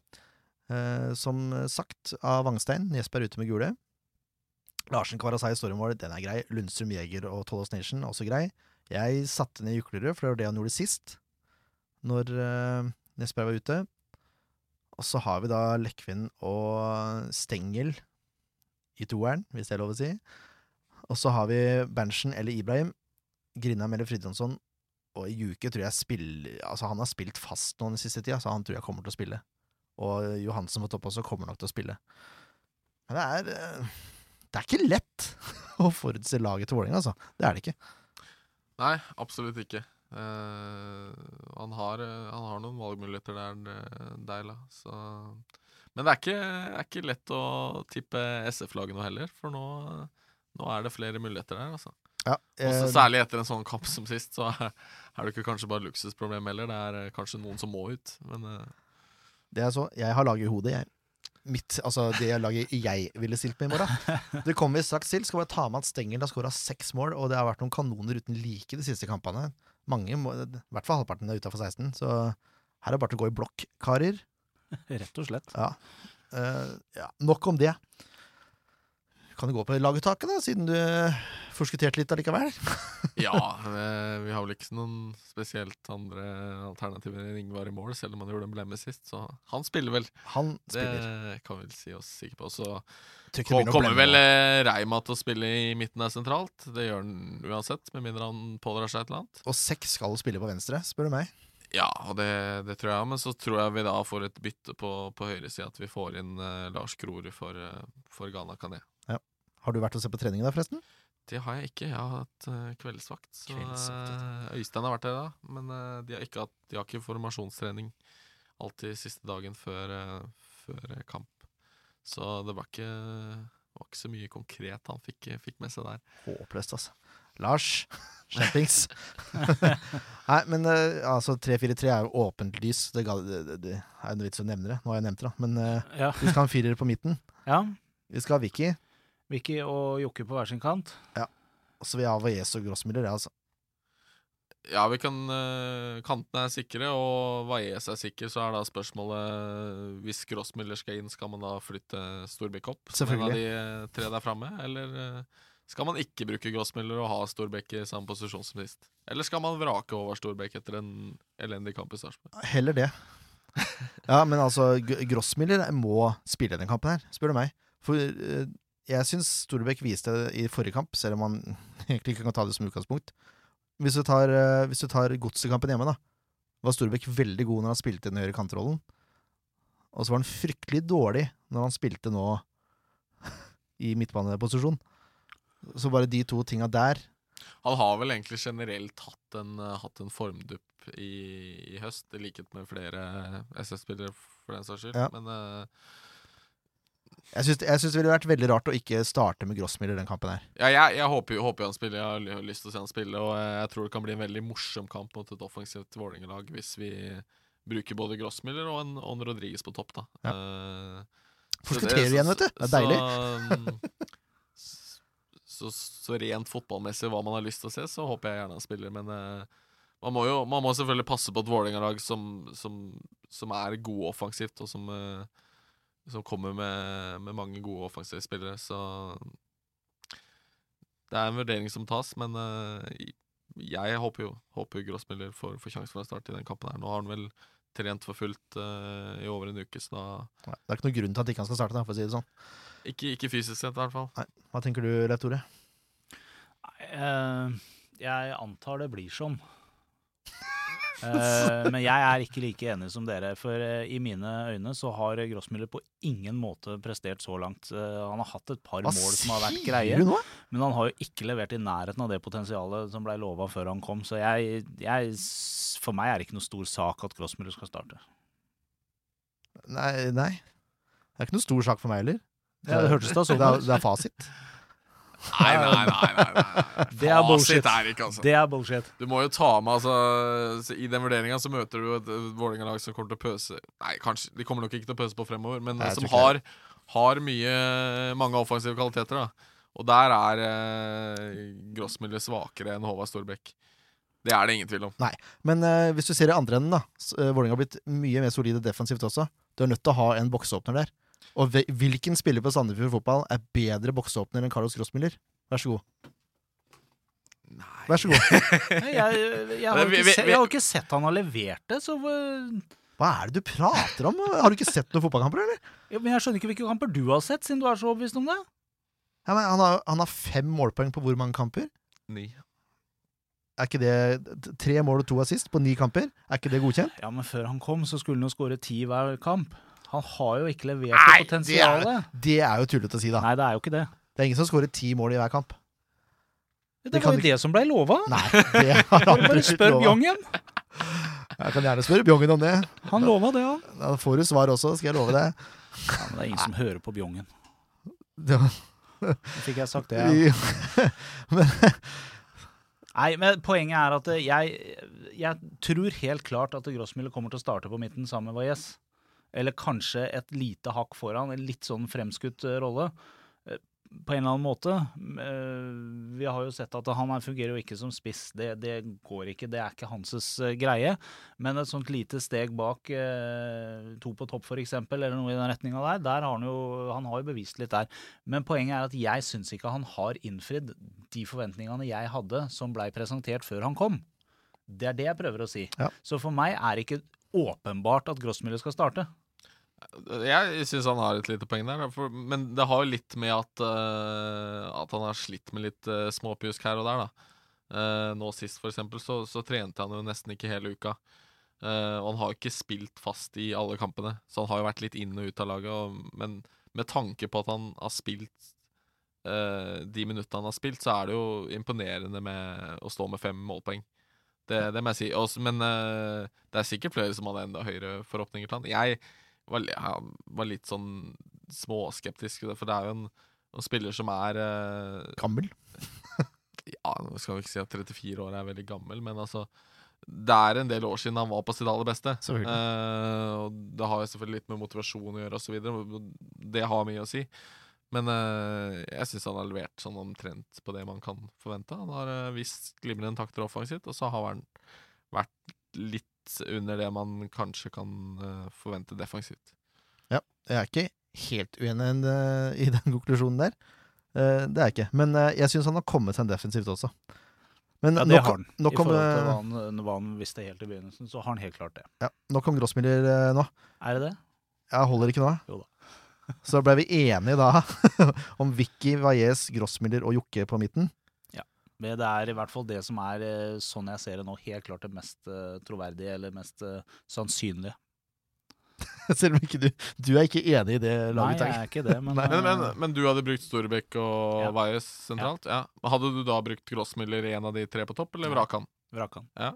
Eh, Som sagt av Wangstein, Jesper er ute med gule. Larsen Kvarasai i stormen vår, den er grei. Lundstrøm Jæger og Tollos Nation også grei. Jeg satte ned Juklerud, for det var det han gjorde sist, når uh, Jesper var ute. Og så har vi da Lekvin og Stengel i toeren, hvis det er lov å si. Og så har vi Berntsen eller Ibrahim. Grindheim eller Fridtjonsson. Og Juke tror jeg spiller Altså, han har spilt fast nå den siste tida, så han tror jeg kommer til å spille. Og Johansen på topp også kommer nok til å spille. Men det er eh, Det er ikke lett å forutse laget til Vålerenga, altså. Det er det ikke. Nei, absolutt ikke. Uh, han, har, eh, han har noen valgmuligheter der, Deila. Så Men det er ikke, er ikke lett å tippe SF-laget nå heller, for nå, nå er det flere muligheter der, altså. Ja, eh, særlig etter en sånn kamp som sist, så er det ikke kanskje bare luksusproblem heller. Det er eh, kanskje noen som må ut, men eh, Det er så. Jeg har laget i hodet, jeg. Mitt, altså det laget jeg ville stilt med i morgen. Det kommer vi straks til. Skal bare ta med at Stengel har skåra seks mål, og det har vært noen kanoner uten like de siste kampene. Mange, må, I hvert fall halvparten er utafor 16, så her er det bare til å gå i blokk, karer. Rett og slett. Ja. Uh, ja. Nok om det. Kan du gå på laguttaket, da, siden du forskutterte litt allikevel? ja. eh, Vi har vel ikke noen spesielt andre alternativer enn Ingvar i mål, selv om han gjorde en blemme sist. Så han spiller vel. Han spiller. Det kan vi vel si oss sikre på. Så kommer blemme vel eh, Reima til å spille i midten der sentralt. Det gjør han uansett, med mindre han pådrar seg et eller annet. Og seks skal spille på venstre, spør du meg. Ja, og det, det tror jeg. Men så tror jeg vi da får et bytte på, på høyresida. At vi får inn eh, Lars Grorud for, eh, for Ghana Kané. Har du vært og sett på treningen da, forresten? Det har jeg ikke. Jeg har hatt eh, kveldsvakt. Så Kveldsvakt, eh, Øystein har vært der da. Men eh, de, har ikke hatt, de har ikke formasjonstrening alltid siste dagen før, før kamp. Så det var ikke, var ikke så mye konkret han fikk, fikk med seg der. Håpløst, altså. Lars, skjerpings. Nei, men altså 3-4-3 er jo åpent lys. Det, ga- det, det, det er jo noe vits å nevne det. Nå har jeg nevnt det, da. Men Ja. vi skal ha en firer på midten. ja. Vi skal ha Vicky. Vicky og Jokke på hver sin kant. Og så vil jeg ha Valles og Grossmiller. jeg, altså. Ja, vi kan uh, Kantene er sikre, og Valles er sikker. Så er da spørsmålet Hvis Grossmiller skal inn, skal man da flytte Storbekk opp? Selvfølgelig. En av de eh, tre der framme? Eller uh, skal man ikke bruke Grossmiller og ha Storbekk i samme posisjon som sist? Eller skal man vrake over Storbekk etter en elendig kamp i Sarpsborg? Heller det. Ja, men altså, Grossmiller må spille den kampen her, spør du meg. For eh, jeg syns Storbekk viste det i forrige kamp, selv om man egentlig ikke kan ta det som utgangspunkt. Hvis du tar, eh, hvis du tar godsekampen hjemme, da, var Storbekk veldig god når han spilte den høyre kantrollen. Og så var han fryktelig dårlig når han spilte nå i midtbaneposisjon. Så bare de to tinga der Han har vel egentlig generelt hatt en, eh, hatt en formdupp i, i høst, i likhet med flere SS-spillere, for den saks skyld. Ja. Men eh, Jeg syns, det ville vært veldig rart å ikke starte med Grossmiller den kampen her. Ja, jeg, jeg håper, jo- håper han spiller. Jeg har lyst til å se han spille. Og jeg, jeg tror det kan bli en veldig morsom kamp mot et offensivt Vålerenga-lag hvis vi bruker både Grossmiller og en, og en Rodriguez på topp. da Ja. Uh, Forskutterer det- igjen, vet du. Det er deilig. Så, mm, så, så rent fotballmessig hva man har lyst til å se, så håper jeg gjerne han spiller. Men uh, man må jo man må selvfølgelig passe på et Vålerenga-lag som, som, som er gode offensivt, og som, eh, som kommer med, med mange gode offensive spillere. Så det er en vurdering som tas, men uh, jeg håper jo, håper jo Grossmiller får, får sjanse for å starte i den kampen. her Nå har han vel trent for fullt uh, i over en uke, så da Nei, Det er ikke noen grunn til at ikke han skal starte, da, for å si det sånn. Ikke, ikke fysisk sett, i hvert fall. Hva tenker du, Leif Tore? Nei, uh, jeg antar det blir sånn. Eh, men jeg er ikke like enig som dere, for uh, i mine øyne så har Grossmiller på ingen måte prestert så langt. Uh, han har hatt et par Hva mål som har vært greie, men han har jo ikke levert i nærheten av det potensialet som ble lova før han kom. Så jeg, jeg, for meg er det ikke noe stor sak at Grossmiller skal starte. Nei, nei. Det er ikke noe stor sak for meg heller. Ja, det hørtes da sånn det, er, det er fasit. Nei, nei, nei. nei, nei. Det er bullshit. Er ikke, altså. Det er bullshit. Du må jo ta med altså I den vurderinga så møter du et Vålerenga-lag som kommer til å pøse Nei, kanskje De kommer nok ikke til å pøse på fremover, men Nei, som har, har mye mange offensive kvaliteter. da Og der er eh, Grossmiller svakere enn Håvard Storbekk. Det er det ingen tvil om. Nei, Men eh, hvis du ser i andre enden, da. eh, Vålerenga har blitt mye mer solide defensivt også. Du er nødt til å ha en boksåpner der. Og hvilken spiller på Sandefjord fotball er bedre boksåpner enn Carlos Grossmiller? Vær så god. Nei. Vær så god. Nei, Jeg, jeg, har ikke se, jeg har ikke sett han har levert det, så Hva er det du prater om? Har du ikke sett noen fotballkamper, eller? ja, Men jeg skjønner ikke hvilke kamper du har sett, siden du er så overbevist om det. Ja, men han, har, han har fem målpoeng på hvor mange kamper? Ni. Er ikke det Tre mål og to assist på ni kamper? Er ikke det godkjent? Ja, men før han kom, så skulle han jo skåre ti hver kamp. Han har jo ikke levert Nei, det potensialet. Det er jo tullete å si, da. Nei, det er jo ikke det. Det er ingen som skårer ti mål i hver kamp. Det, det var jo det som ble lova. Nei, det har Bare spør. Bjongen. Jeg kan gjerne spørre Bjongen om det. Han lova det, han. Da får du svar også, skal jeg love det. Ja, men det er ingen som hører på Bjongen. det var, fikk jeg sagt det. Ja. men, Nei, men poenget er at jeg, jeg tror helt klart at Grossmiller kommer til å starte på midten sammen med Valles. Eller kanskje et lite hakk foran, en litt sånn fremskutt eh, rolle. Eh, På en eller annen måte. Eh, Vi har jo sett at han fungerer jo ikke som spiss. Det, det går ikke. Det er ikke hans greie. Men et sånt lite steg bak to på topp, f.eks., eller noe i den retninga der, der har han jo Han har jo bevist litt der. Men poenget er at jeg syns ikke han har innfridd de forventningene jeg hadde som blei presentert før han kom. Det er det jeg prøver å si. Ja. Så for meg er det ikke åpenbart at Grossmiller skal starte. Jeg syns han har et lite poeng der, for, men det har jo litt med at, uh, at han har slitt med litt uh, småpjusk her og der. da. Uh, nå sist, for eksempel, så, så trente han jo nesten ikke hele uka. Og han har jo ikke spilt fast i alle kampene, så han har jo vært litt inn og ut av laget. Og, men med tanke på at han har spilt de minuttene han har spilt, så er det jo imponerende med å stå med fem målpoeng. Det, det må jeg si. Også, men det er sikkert flere som hadde enda høyere forhåpninger til han. Jeg var, var litt sånn småskeptisk, for det er jo en, en spiller som er eh, gammel. Ja, nå skal vi ikke si at 34 år er veldig gammel, men altså Det er en del år siden han var på sitt aller beste. Eh, og det har jo selvfølgelig litt med motivasjon å gjøre, osv. Det har mye å si. Men eh, jeg syns han har levert sånn omtrent på det man kan forvente. Han har eh, visst glimrende takter offensivt, og så har han vært litt under det man kanskje kan eh, forvente defensivt. Ja, Jeg er ikke helt uenig eh, i den konklusjonen der. Eh, det er jeg ikke. Men jeg syns han har kommet seg defensivt også. Men Ja, det nok, har han. nok I om, forhold til hva han, hva han visste helt i begynnelsen, så har han helt klart det. ja, nok om Grossmiller nå. Er det det? Jeg holder ikke nå. Jo da. Så ble vi enige da om Vicky, Valles, Grossmiller og Jokke på midten. Men det er i hvert fall det som er, eh, sånn jeg ser det nå, helt klart det mest eh, troverdige, eller mest eh, sannsynlige. Selv om ikke du Du er ikke enig i det laget? Nei, jeg er ikke det, men, Men, men, men du hadde brukt Storbekk og Ja. Valles sentralt? Ja. Hadde du da brukt Grossmiller i en av de tre på topp, eller Ja. Vrakan? Vrakan. Ja,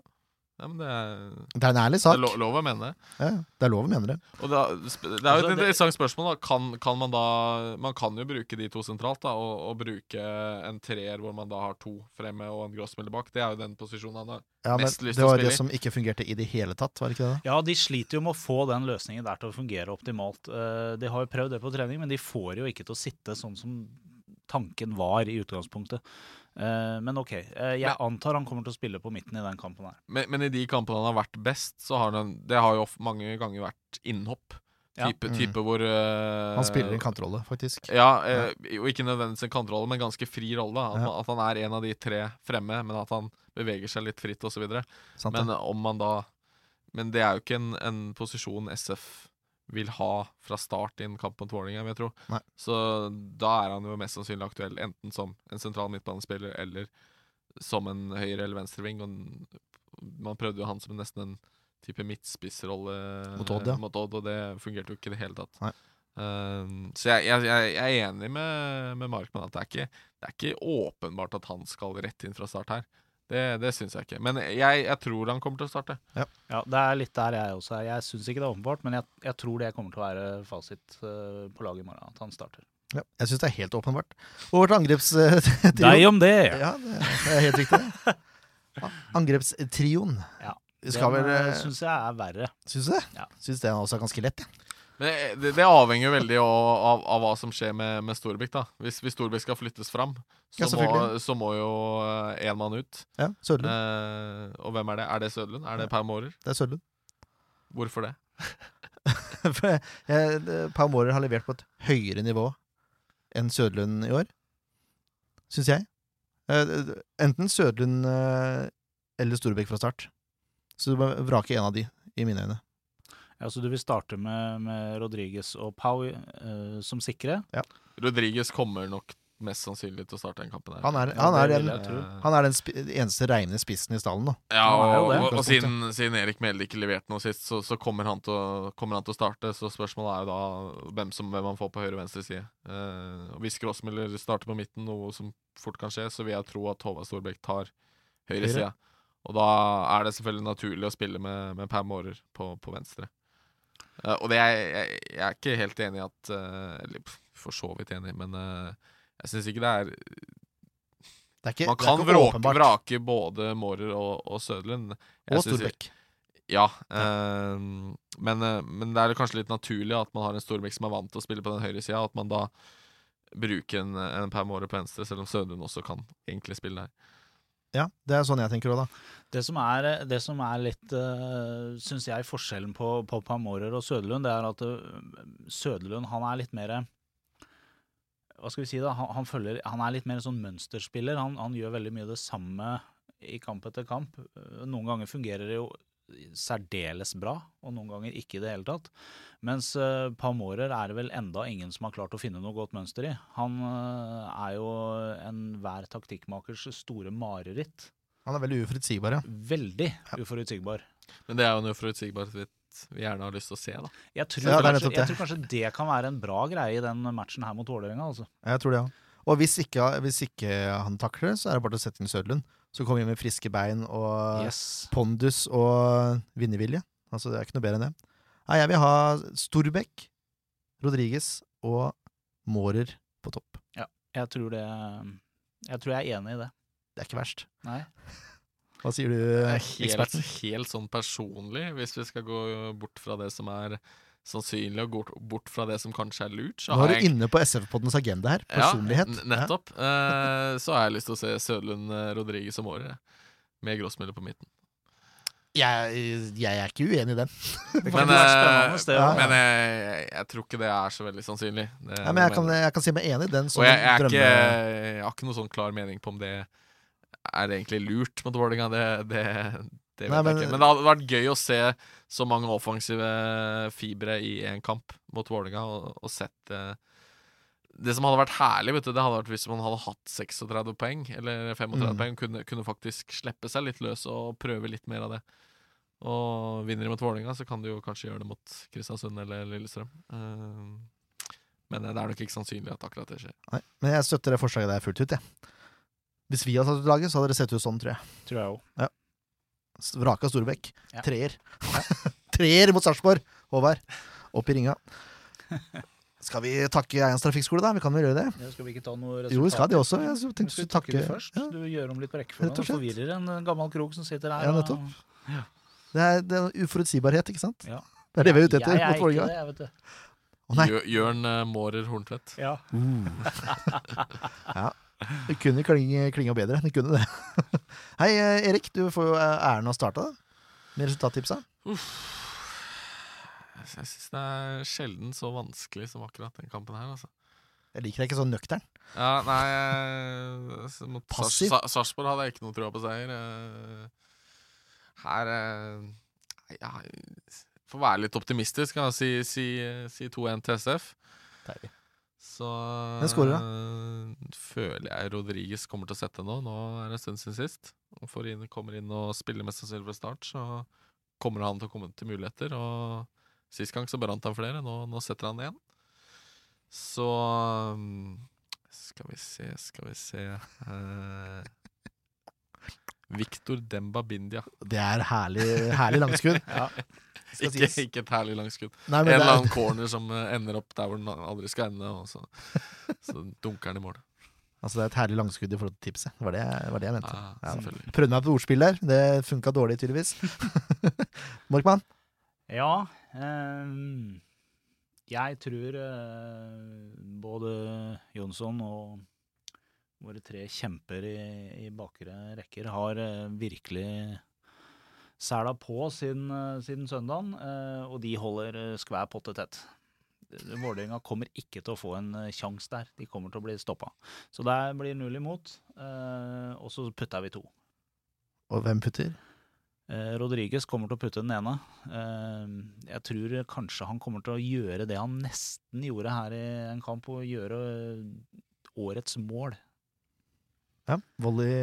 men det er, Det er en ærlig det sak. er lo lov å mene det. Ja, det er lov å mene det. Og det er, det er jo Altså, et interessant spørsmål. da Kan, kan man da Man kan jo bruke de to sentralt, da og, og bruke en treer hvor man da har to fremme og en Grossmiller bak. Det er jo den posisjonen han har. Ja, Mest lyst det til å var i. det i. som ikke fungerte i det hele tatt, var det ikke det? da? Ja, de sliter jo med å få den løsningen der til å fungere optimalt. Eh, De har jo prøvd det på trening, men de får jo ikke til å sitte sånn som tanken var i utgangspunktet. Eh, Men OK, eh, jeg antar han kommer til å spille på midten i den kampen her. Men, men i de kampene han har vært best, så har han Det har jo mange ganger vært innhopp. Ja. Type, Mm. type hvor uh, Han spiller en kantrolle, faktisk. Ja, eh, og ikke nødvendigvis en kantrolle, men ganske fri rolle. At, Ja. at han er en av de tre fremme, men at han beveger seg litt fritt osv. Men om man da Men det er jo ikke en, en posisjon SF vil ha fra start i en kamp mot Vålerenga, vil jeg tro. Nei. Så da er han jo mest sannsynlig aktuell enten som en sentral midtbanespiller eller som en høyre- eller venstreving. Og man prøvde jo han som nesten en type midtspissrolle Mot Odd, ja. mot Odd, og det fungerte jo ikke i det hele tatt. Um, så jeg, jeg jeg er enig med, med Markmann at det er, ikke, det er ikke åpenbart at han skal rett inn fra start her. Det, det syns jeg ikke. Men jeg, jeg tror han kommer til å starte. Ja, Det er litt der jeg også er. Jeg syns ikke det er åpenbart, men jeg, jeg tror det kommer til å være fasit eh, på laget i morgen. At han starter. Ja, jeg syns det er helt åpenbart. Og vårt angrepstrio Deg om det! Ja, det er helt riktig. det. Ja, Angrepstrioen. Ja, skal Den eh, syns jeg er verre. Syns du det? Ja. Syns den også er ganske lett, jeg. Men det, det avhenger jo veldig av, av, av hva som skjer med, med Storbekk. da Hvis, hvis Storbekk skal flyttes fram, så, Ja, må, så må jo én mann ut. Ja, Sødlund. Eh, og hvem er det? Er det Sødlund? Er det Per Mårer? Det er Sødlund. Hvorfor det? For jeg- jeg- Mårer har levert på et høyere nivå enn Sødlund i år. Syns jeg. Eh, Enten Sødlund eh, eller Storbekk fra start. Så du må vrake en av de, i mine øyne. Ja, Så du vil starte med, med Rodriges og Pau uh, som sikre? Rodriguez kommer nok mest sannsynlig til å starte den kampen. her. Han er, han er, den, han er den eneste reine spissen i stallen, da. Ja, og, og, og siden, siden Erik Melde ikke leverte noe sist, så, så kommer, han til å, kommer han til å starte. Så spørsmålet er jo da hvem, som, hvem han får på høyre og venstre side. Eh, og Hvis Grossmiller starter på midten, noe som fort kan skje, så vil jeg tro at Håvard Storbekk tar høyre Høyre. side. Og da er det selvfølgelig naturlig å spille med, med Per Mårer på, på venstre. Eh, og det er, jeg, jeg er ikke helt enig i at eh, Eller for så vidt enig, men uh, jeg syns ikke det er Det er ikke, Man kan vrake, vrake både Mårer og, og Søderlund. Og Storbekk. Ja, eh, men, men det er kanskje litt naturlig at man har en Storbekk som er vant til å spille på den høyre sida, at man da bruker en, en Per Mårer på venstre, selv om Søderlund også kan egentlig spille der. Ja, det er sånn jeg tenker òg, da. Det som er, det som er litt, uh, syns jeg, forskjellen på, på Pamorer og Søderlund, det er at uh, Søderlund han er litt mer Hva skal vi si, da? Han, han, følger, han er litt mer en sånn mønsterspiller. Han, han gjør veldig mye det samme i kamp etter kamp. Uh, Noen ganger fungerer det jo særdeles bra, og noen ganger ikke i det hele tatt. Mens uh, Pamorer er det vel enda ingen som har klart å finne noe godt mønster i. Han uh, er jo enhver taktikkmakers store mareritt. Han er veldig uforutsigbar, ja. Veldig uforutsigbar. Men det er jo en uforutsigbarhet vi gjerne har lyst til å se, da. Jeg tror, Ja, kanskje, jeg tror kanskje det kan være en bra greie i den matchen her mot Vålerenga. Altså. Jeg tror det ja. Og hvis ikke, hvis ikke han takler det, så er det bare å sette inn Søderlund. Så kommer vi med friske bein og Yes. pondus og vinnervilje. Altså, det er ikke noe bedre enn det. Nei, jeg vil ha Storbekk, Rodriges og Mårer på topp. Jeg tror det Jeg tror jeg er enig i det. Det er ikke verst. Nei. Hva sier du, er helt, eksperten? helt sånn personlig, hvis vi skal gå bort fra det som er sannsynlig, og gått bort fra det som kanskje er lurt. Så Nå er du jeg inne på SF-poddens agenda her. Personlighet. Ja, nettopp. Eh, så har jeg lyst til å se Sødlund, eh, Rodriguez og Mårer, med Grossmiller på midten. Jeg, jeg er ikke uenig i den. Men, være eh, ja. Men jeg, jeg, tror ikke det er så veldig sannsynlig. Det, Ja, men jeg kan, jeg kan si meg enig i den. Og jeg, jeg, er ikke, jeg har ikke noe sånn klar mening på om det er egentlig lurt mot Vålerenga. Det, det, det vet Nei, men- jeg ikke. Men det hadde vært gøy å se så mange offensive fibre i én kamp mot Vålerenga, og, og sett eh, Det som hadde vært herlig, vet du, det hadde vært hvis man hadde hatt 36 poeng, eller 35 Mm. poeng, kunne, kunne faktisk slippe seg litt løs og prøve litt mer av det. Og vinner de mot Vålerenga, så kan de jo kanskje gjøre det mot Kristiansund eller Lillestrøm. Uh, men det er nok ikke sannsynlig at akkurat det skjer. Nei, men jeg støtter det forslaget der fullt ut, jeg. Hvis vi hadde tatt ut laget, så hadde det sett ut sånn, tror jeg. Tror jeg også. S- Vraka Storbekk. Ja. Treer. Treer mot Sarpsborg! Håvard, opp i ringa. Skal vi takke Eians trafikkskole, da? Vi kan vel gjøre det? Skal vi ikke ta noe resultat? Jo, vi skal det også. Jeg Vi tenkte skal å takke det først. Ja. Du gjør om litt på rekkefølgen. Du. Forvirrer en eh, gammel krok som sitter her. Ja, og- nettopp. Det er, det er uforutsigbarhet, ikke sant? Ja. Det er det vi er ute etter Jeg er ikke det, jeg, vet du. Å Jørn eh, Mårer Horntvedt. Ja. Ja. Det kunne klinge, klinge bedre. Det kunne det. Hei, eh, Erik. Du får jo eh, æren av å starte da. med resultattipsa. Jeg syns det er sjelden så vanskelig som akkurat den kampen her, altså. Jeg liker deg ikke så nøktern. Ja, nei Mot Passiv. Sa- Sarpsborg hadde jeg ikke noe trua på seier. eh. Her ja, Får være litt optimistisk, kan jeg si, si, si 2-1 til SF. Deilig. Så Hvem scorer, eh, føler jeg Rodriges kommer til å sette nå. Nå er det en stund siden sist. Får inn, kommer inn og spiller mest sannsynlig fra start, så kommer han til å komme til muligheter. Og sist gang så brant han flere, nå, nå setter han én. Så um, Skal vi se, skal vi se uh, Victor Demba Bindia. Det er herlig, herlig langskudd. ja. Ikke, ikke et herlig langskudd. Nei, En eller er, annen corner som eh, ender opp der hvor den aldri skal ende, og så, så dunker den i mål. altså, det er et herlig langskudd i forhold til tipset. Det var det, var det jeg mente. Ah, Ja. Prøvde meg på ordspill der. Det funka dårlig, tydeligvis. Morkmann? Ja Um, Jeg tror uh, både Jonsson og våre tre kjemper i, i bakre rekker har eh, virkelig sæla på siden, eh, siden søndagen, eh, og de holder skvær potte tett. Vålerenga kommer ikke til å få en sjanse der. De kommer til å bli stoppa. Så der blir null imot, og så putter vi to. Og hvem putter? Rodriges Rodriguez kommer til å putte den ene. Jeg tror kanskje han kommer til å gjøre det han nesten gjorde her i en kamp, og gjøre årets mål. Ja, volley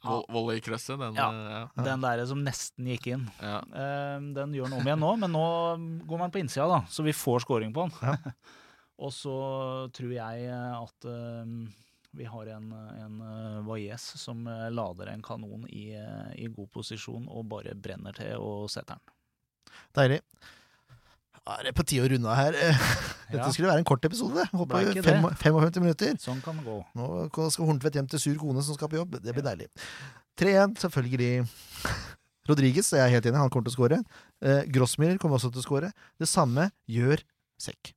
ja. Volleykrøsset, den Ja. eh, ja. Ja. Den der som nesten gikk inn. ja. Eh, den gjør han om igjen nå, men nå går man på innsida, da, så vi får scoring på den. Ja. og så tror jeg eh, at eh, vi har en, en uh, Valles som eh, lader en kanon i, eh, i god posisjon og bare brenner til og setter den. Deilig. Ja, det er på tide å runde av her. Dette Ja. skulle være en kort episode. Håper ikke fem, det. 55 minutter. Sånn kan det gå. Nå skal Horntvedt hjem til sur kone som skal på jobb. Det blir deilig. 3-1, selvfølgelig. Rodriges, jeg er helt enig, han kommer til å skåre. Eh, Grossmiller kommer også til å skåre. Det samme gjør Sekk.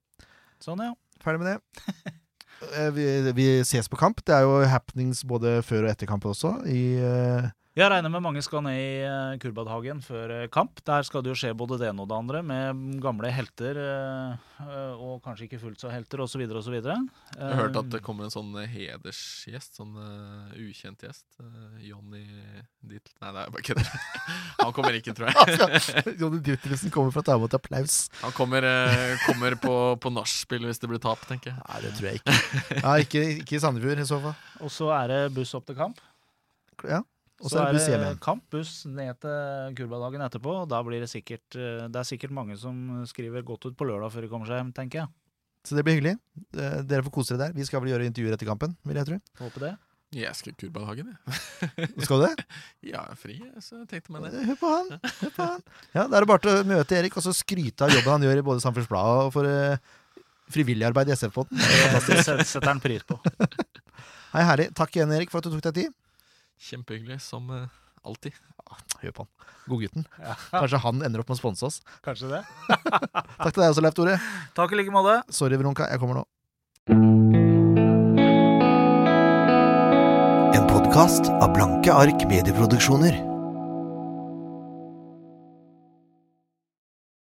Sånn, ja. Ferdig med det. Eh, vi, vi ses på kamp. Det er jo happenings både før og etter kamp også. I, eh, Jeg regner med mange skal ned i uh, Kurbadhagen før eh, kamp. Der skal det jo skje både det ene og det andre, med gamle helter eh, eh, og kanskje ikke fullt så helter, osv. osv. Jeg har hørt at det kommer en sånn eh, hedersgjest, sånn uh, ukjent gjest. Uh, Johnny Ditt... Nei, det er bare kødder. Han kommer ikke, tror jeg. Johnny Duttelsen kommer for å ta imot applaus. Han kommer, uh, kommer på, på nachspiel hvis det blir tap, tenker jeg. Nei, det tror jeg ikke. Ja, ikke, ikke i Sandefjord i så fall. Og så er det buss opp til kamp. Ja. Og så er det buss hjem igjen. kamp, buss ned til Kurbadagen etterpå. og Da blir det sikkert eh, Det er sikkert mange som skriver godt ut på lørdag før de kommer seg hjem, tenker jeg. Så det blir hyggelig. Eh, Dere får kose dere der. Vi skal vel gjøre intervjuer etter kampen, vil jeg tro. Håper det. Jeg skal i Kurbadhagen, jeg. Skal du det? Ja, jeg er fri, så tenkte meg det. Hør på han. Hør på han. Ja, Da er det bare til å møte Erik og så skryte av jobben han gjør i både Samfunnsblad og for uh, frivillig arbeid i SF-båten. Det set- setter han pris på. Hei, herlig. Takk igjen, Erik, for at du tok deg tid. Kjempehyggelig, som uh, alltid. Hør på han. Godgutten. Kanskje han ender opp med å sponse oss. Kanskje det. Takk til deg også, Leif Tore. Takk i like måte. Sorry, Veronica. Jeg kommer nå. En podkast av Blanke ark medieproduksjoner.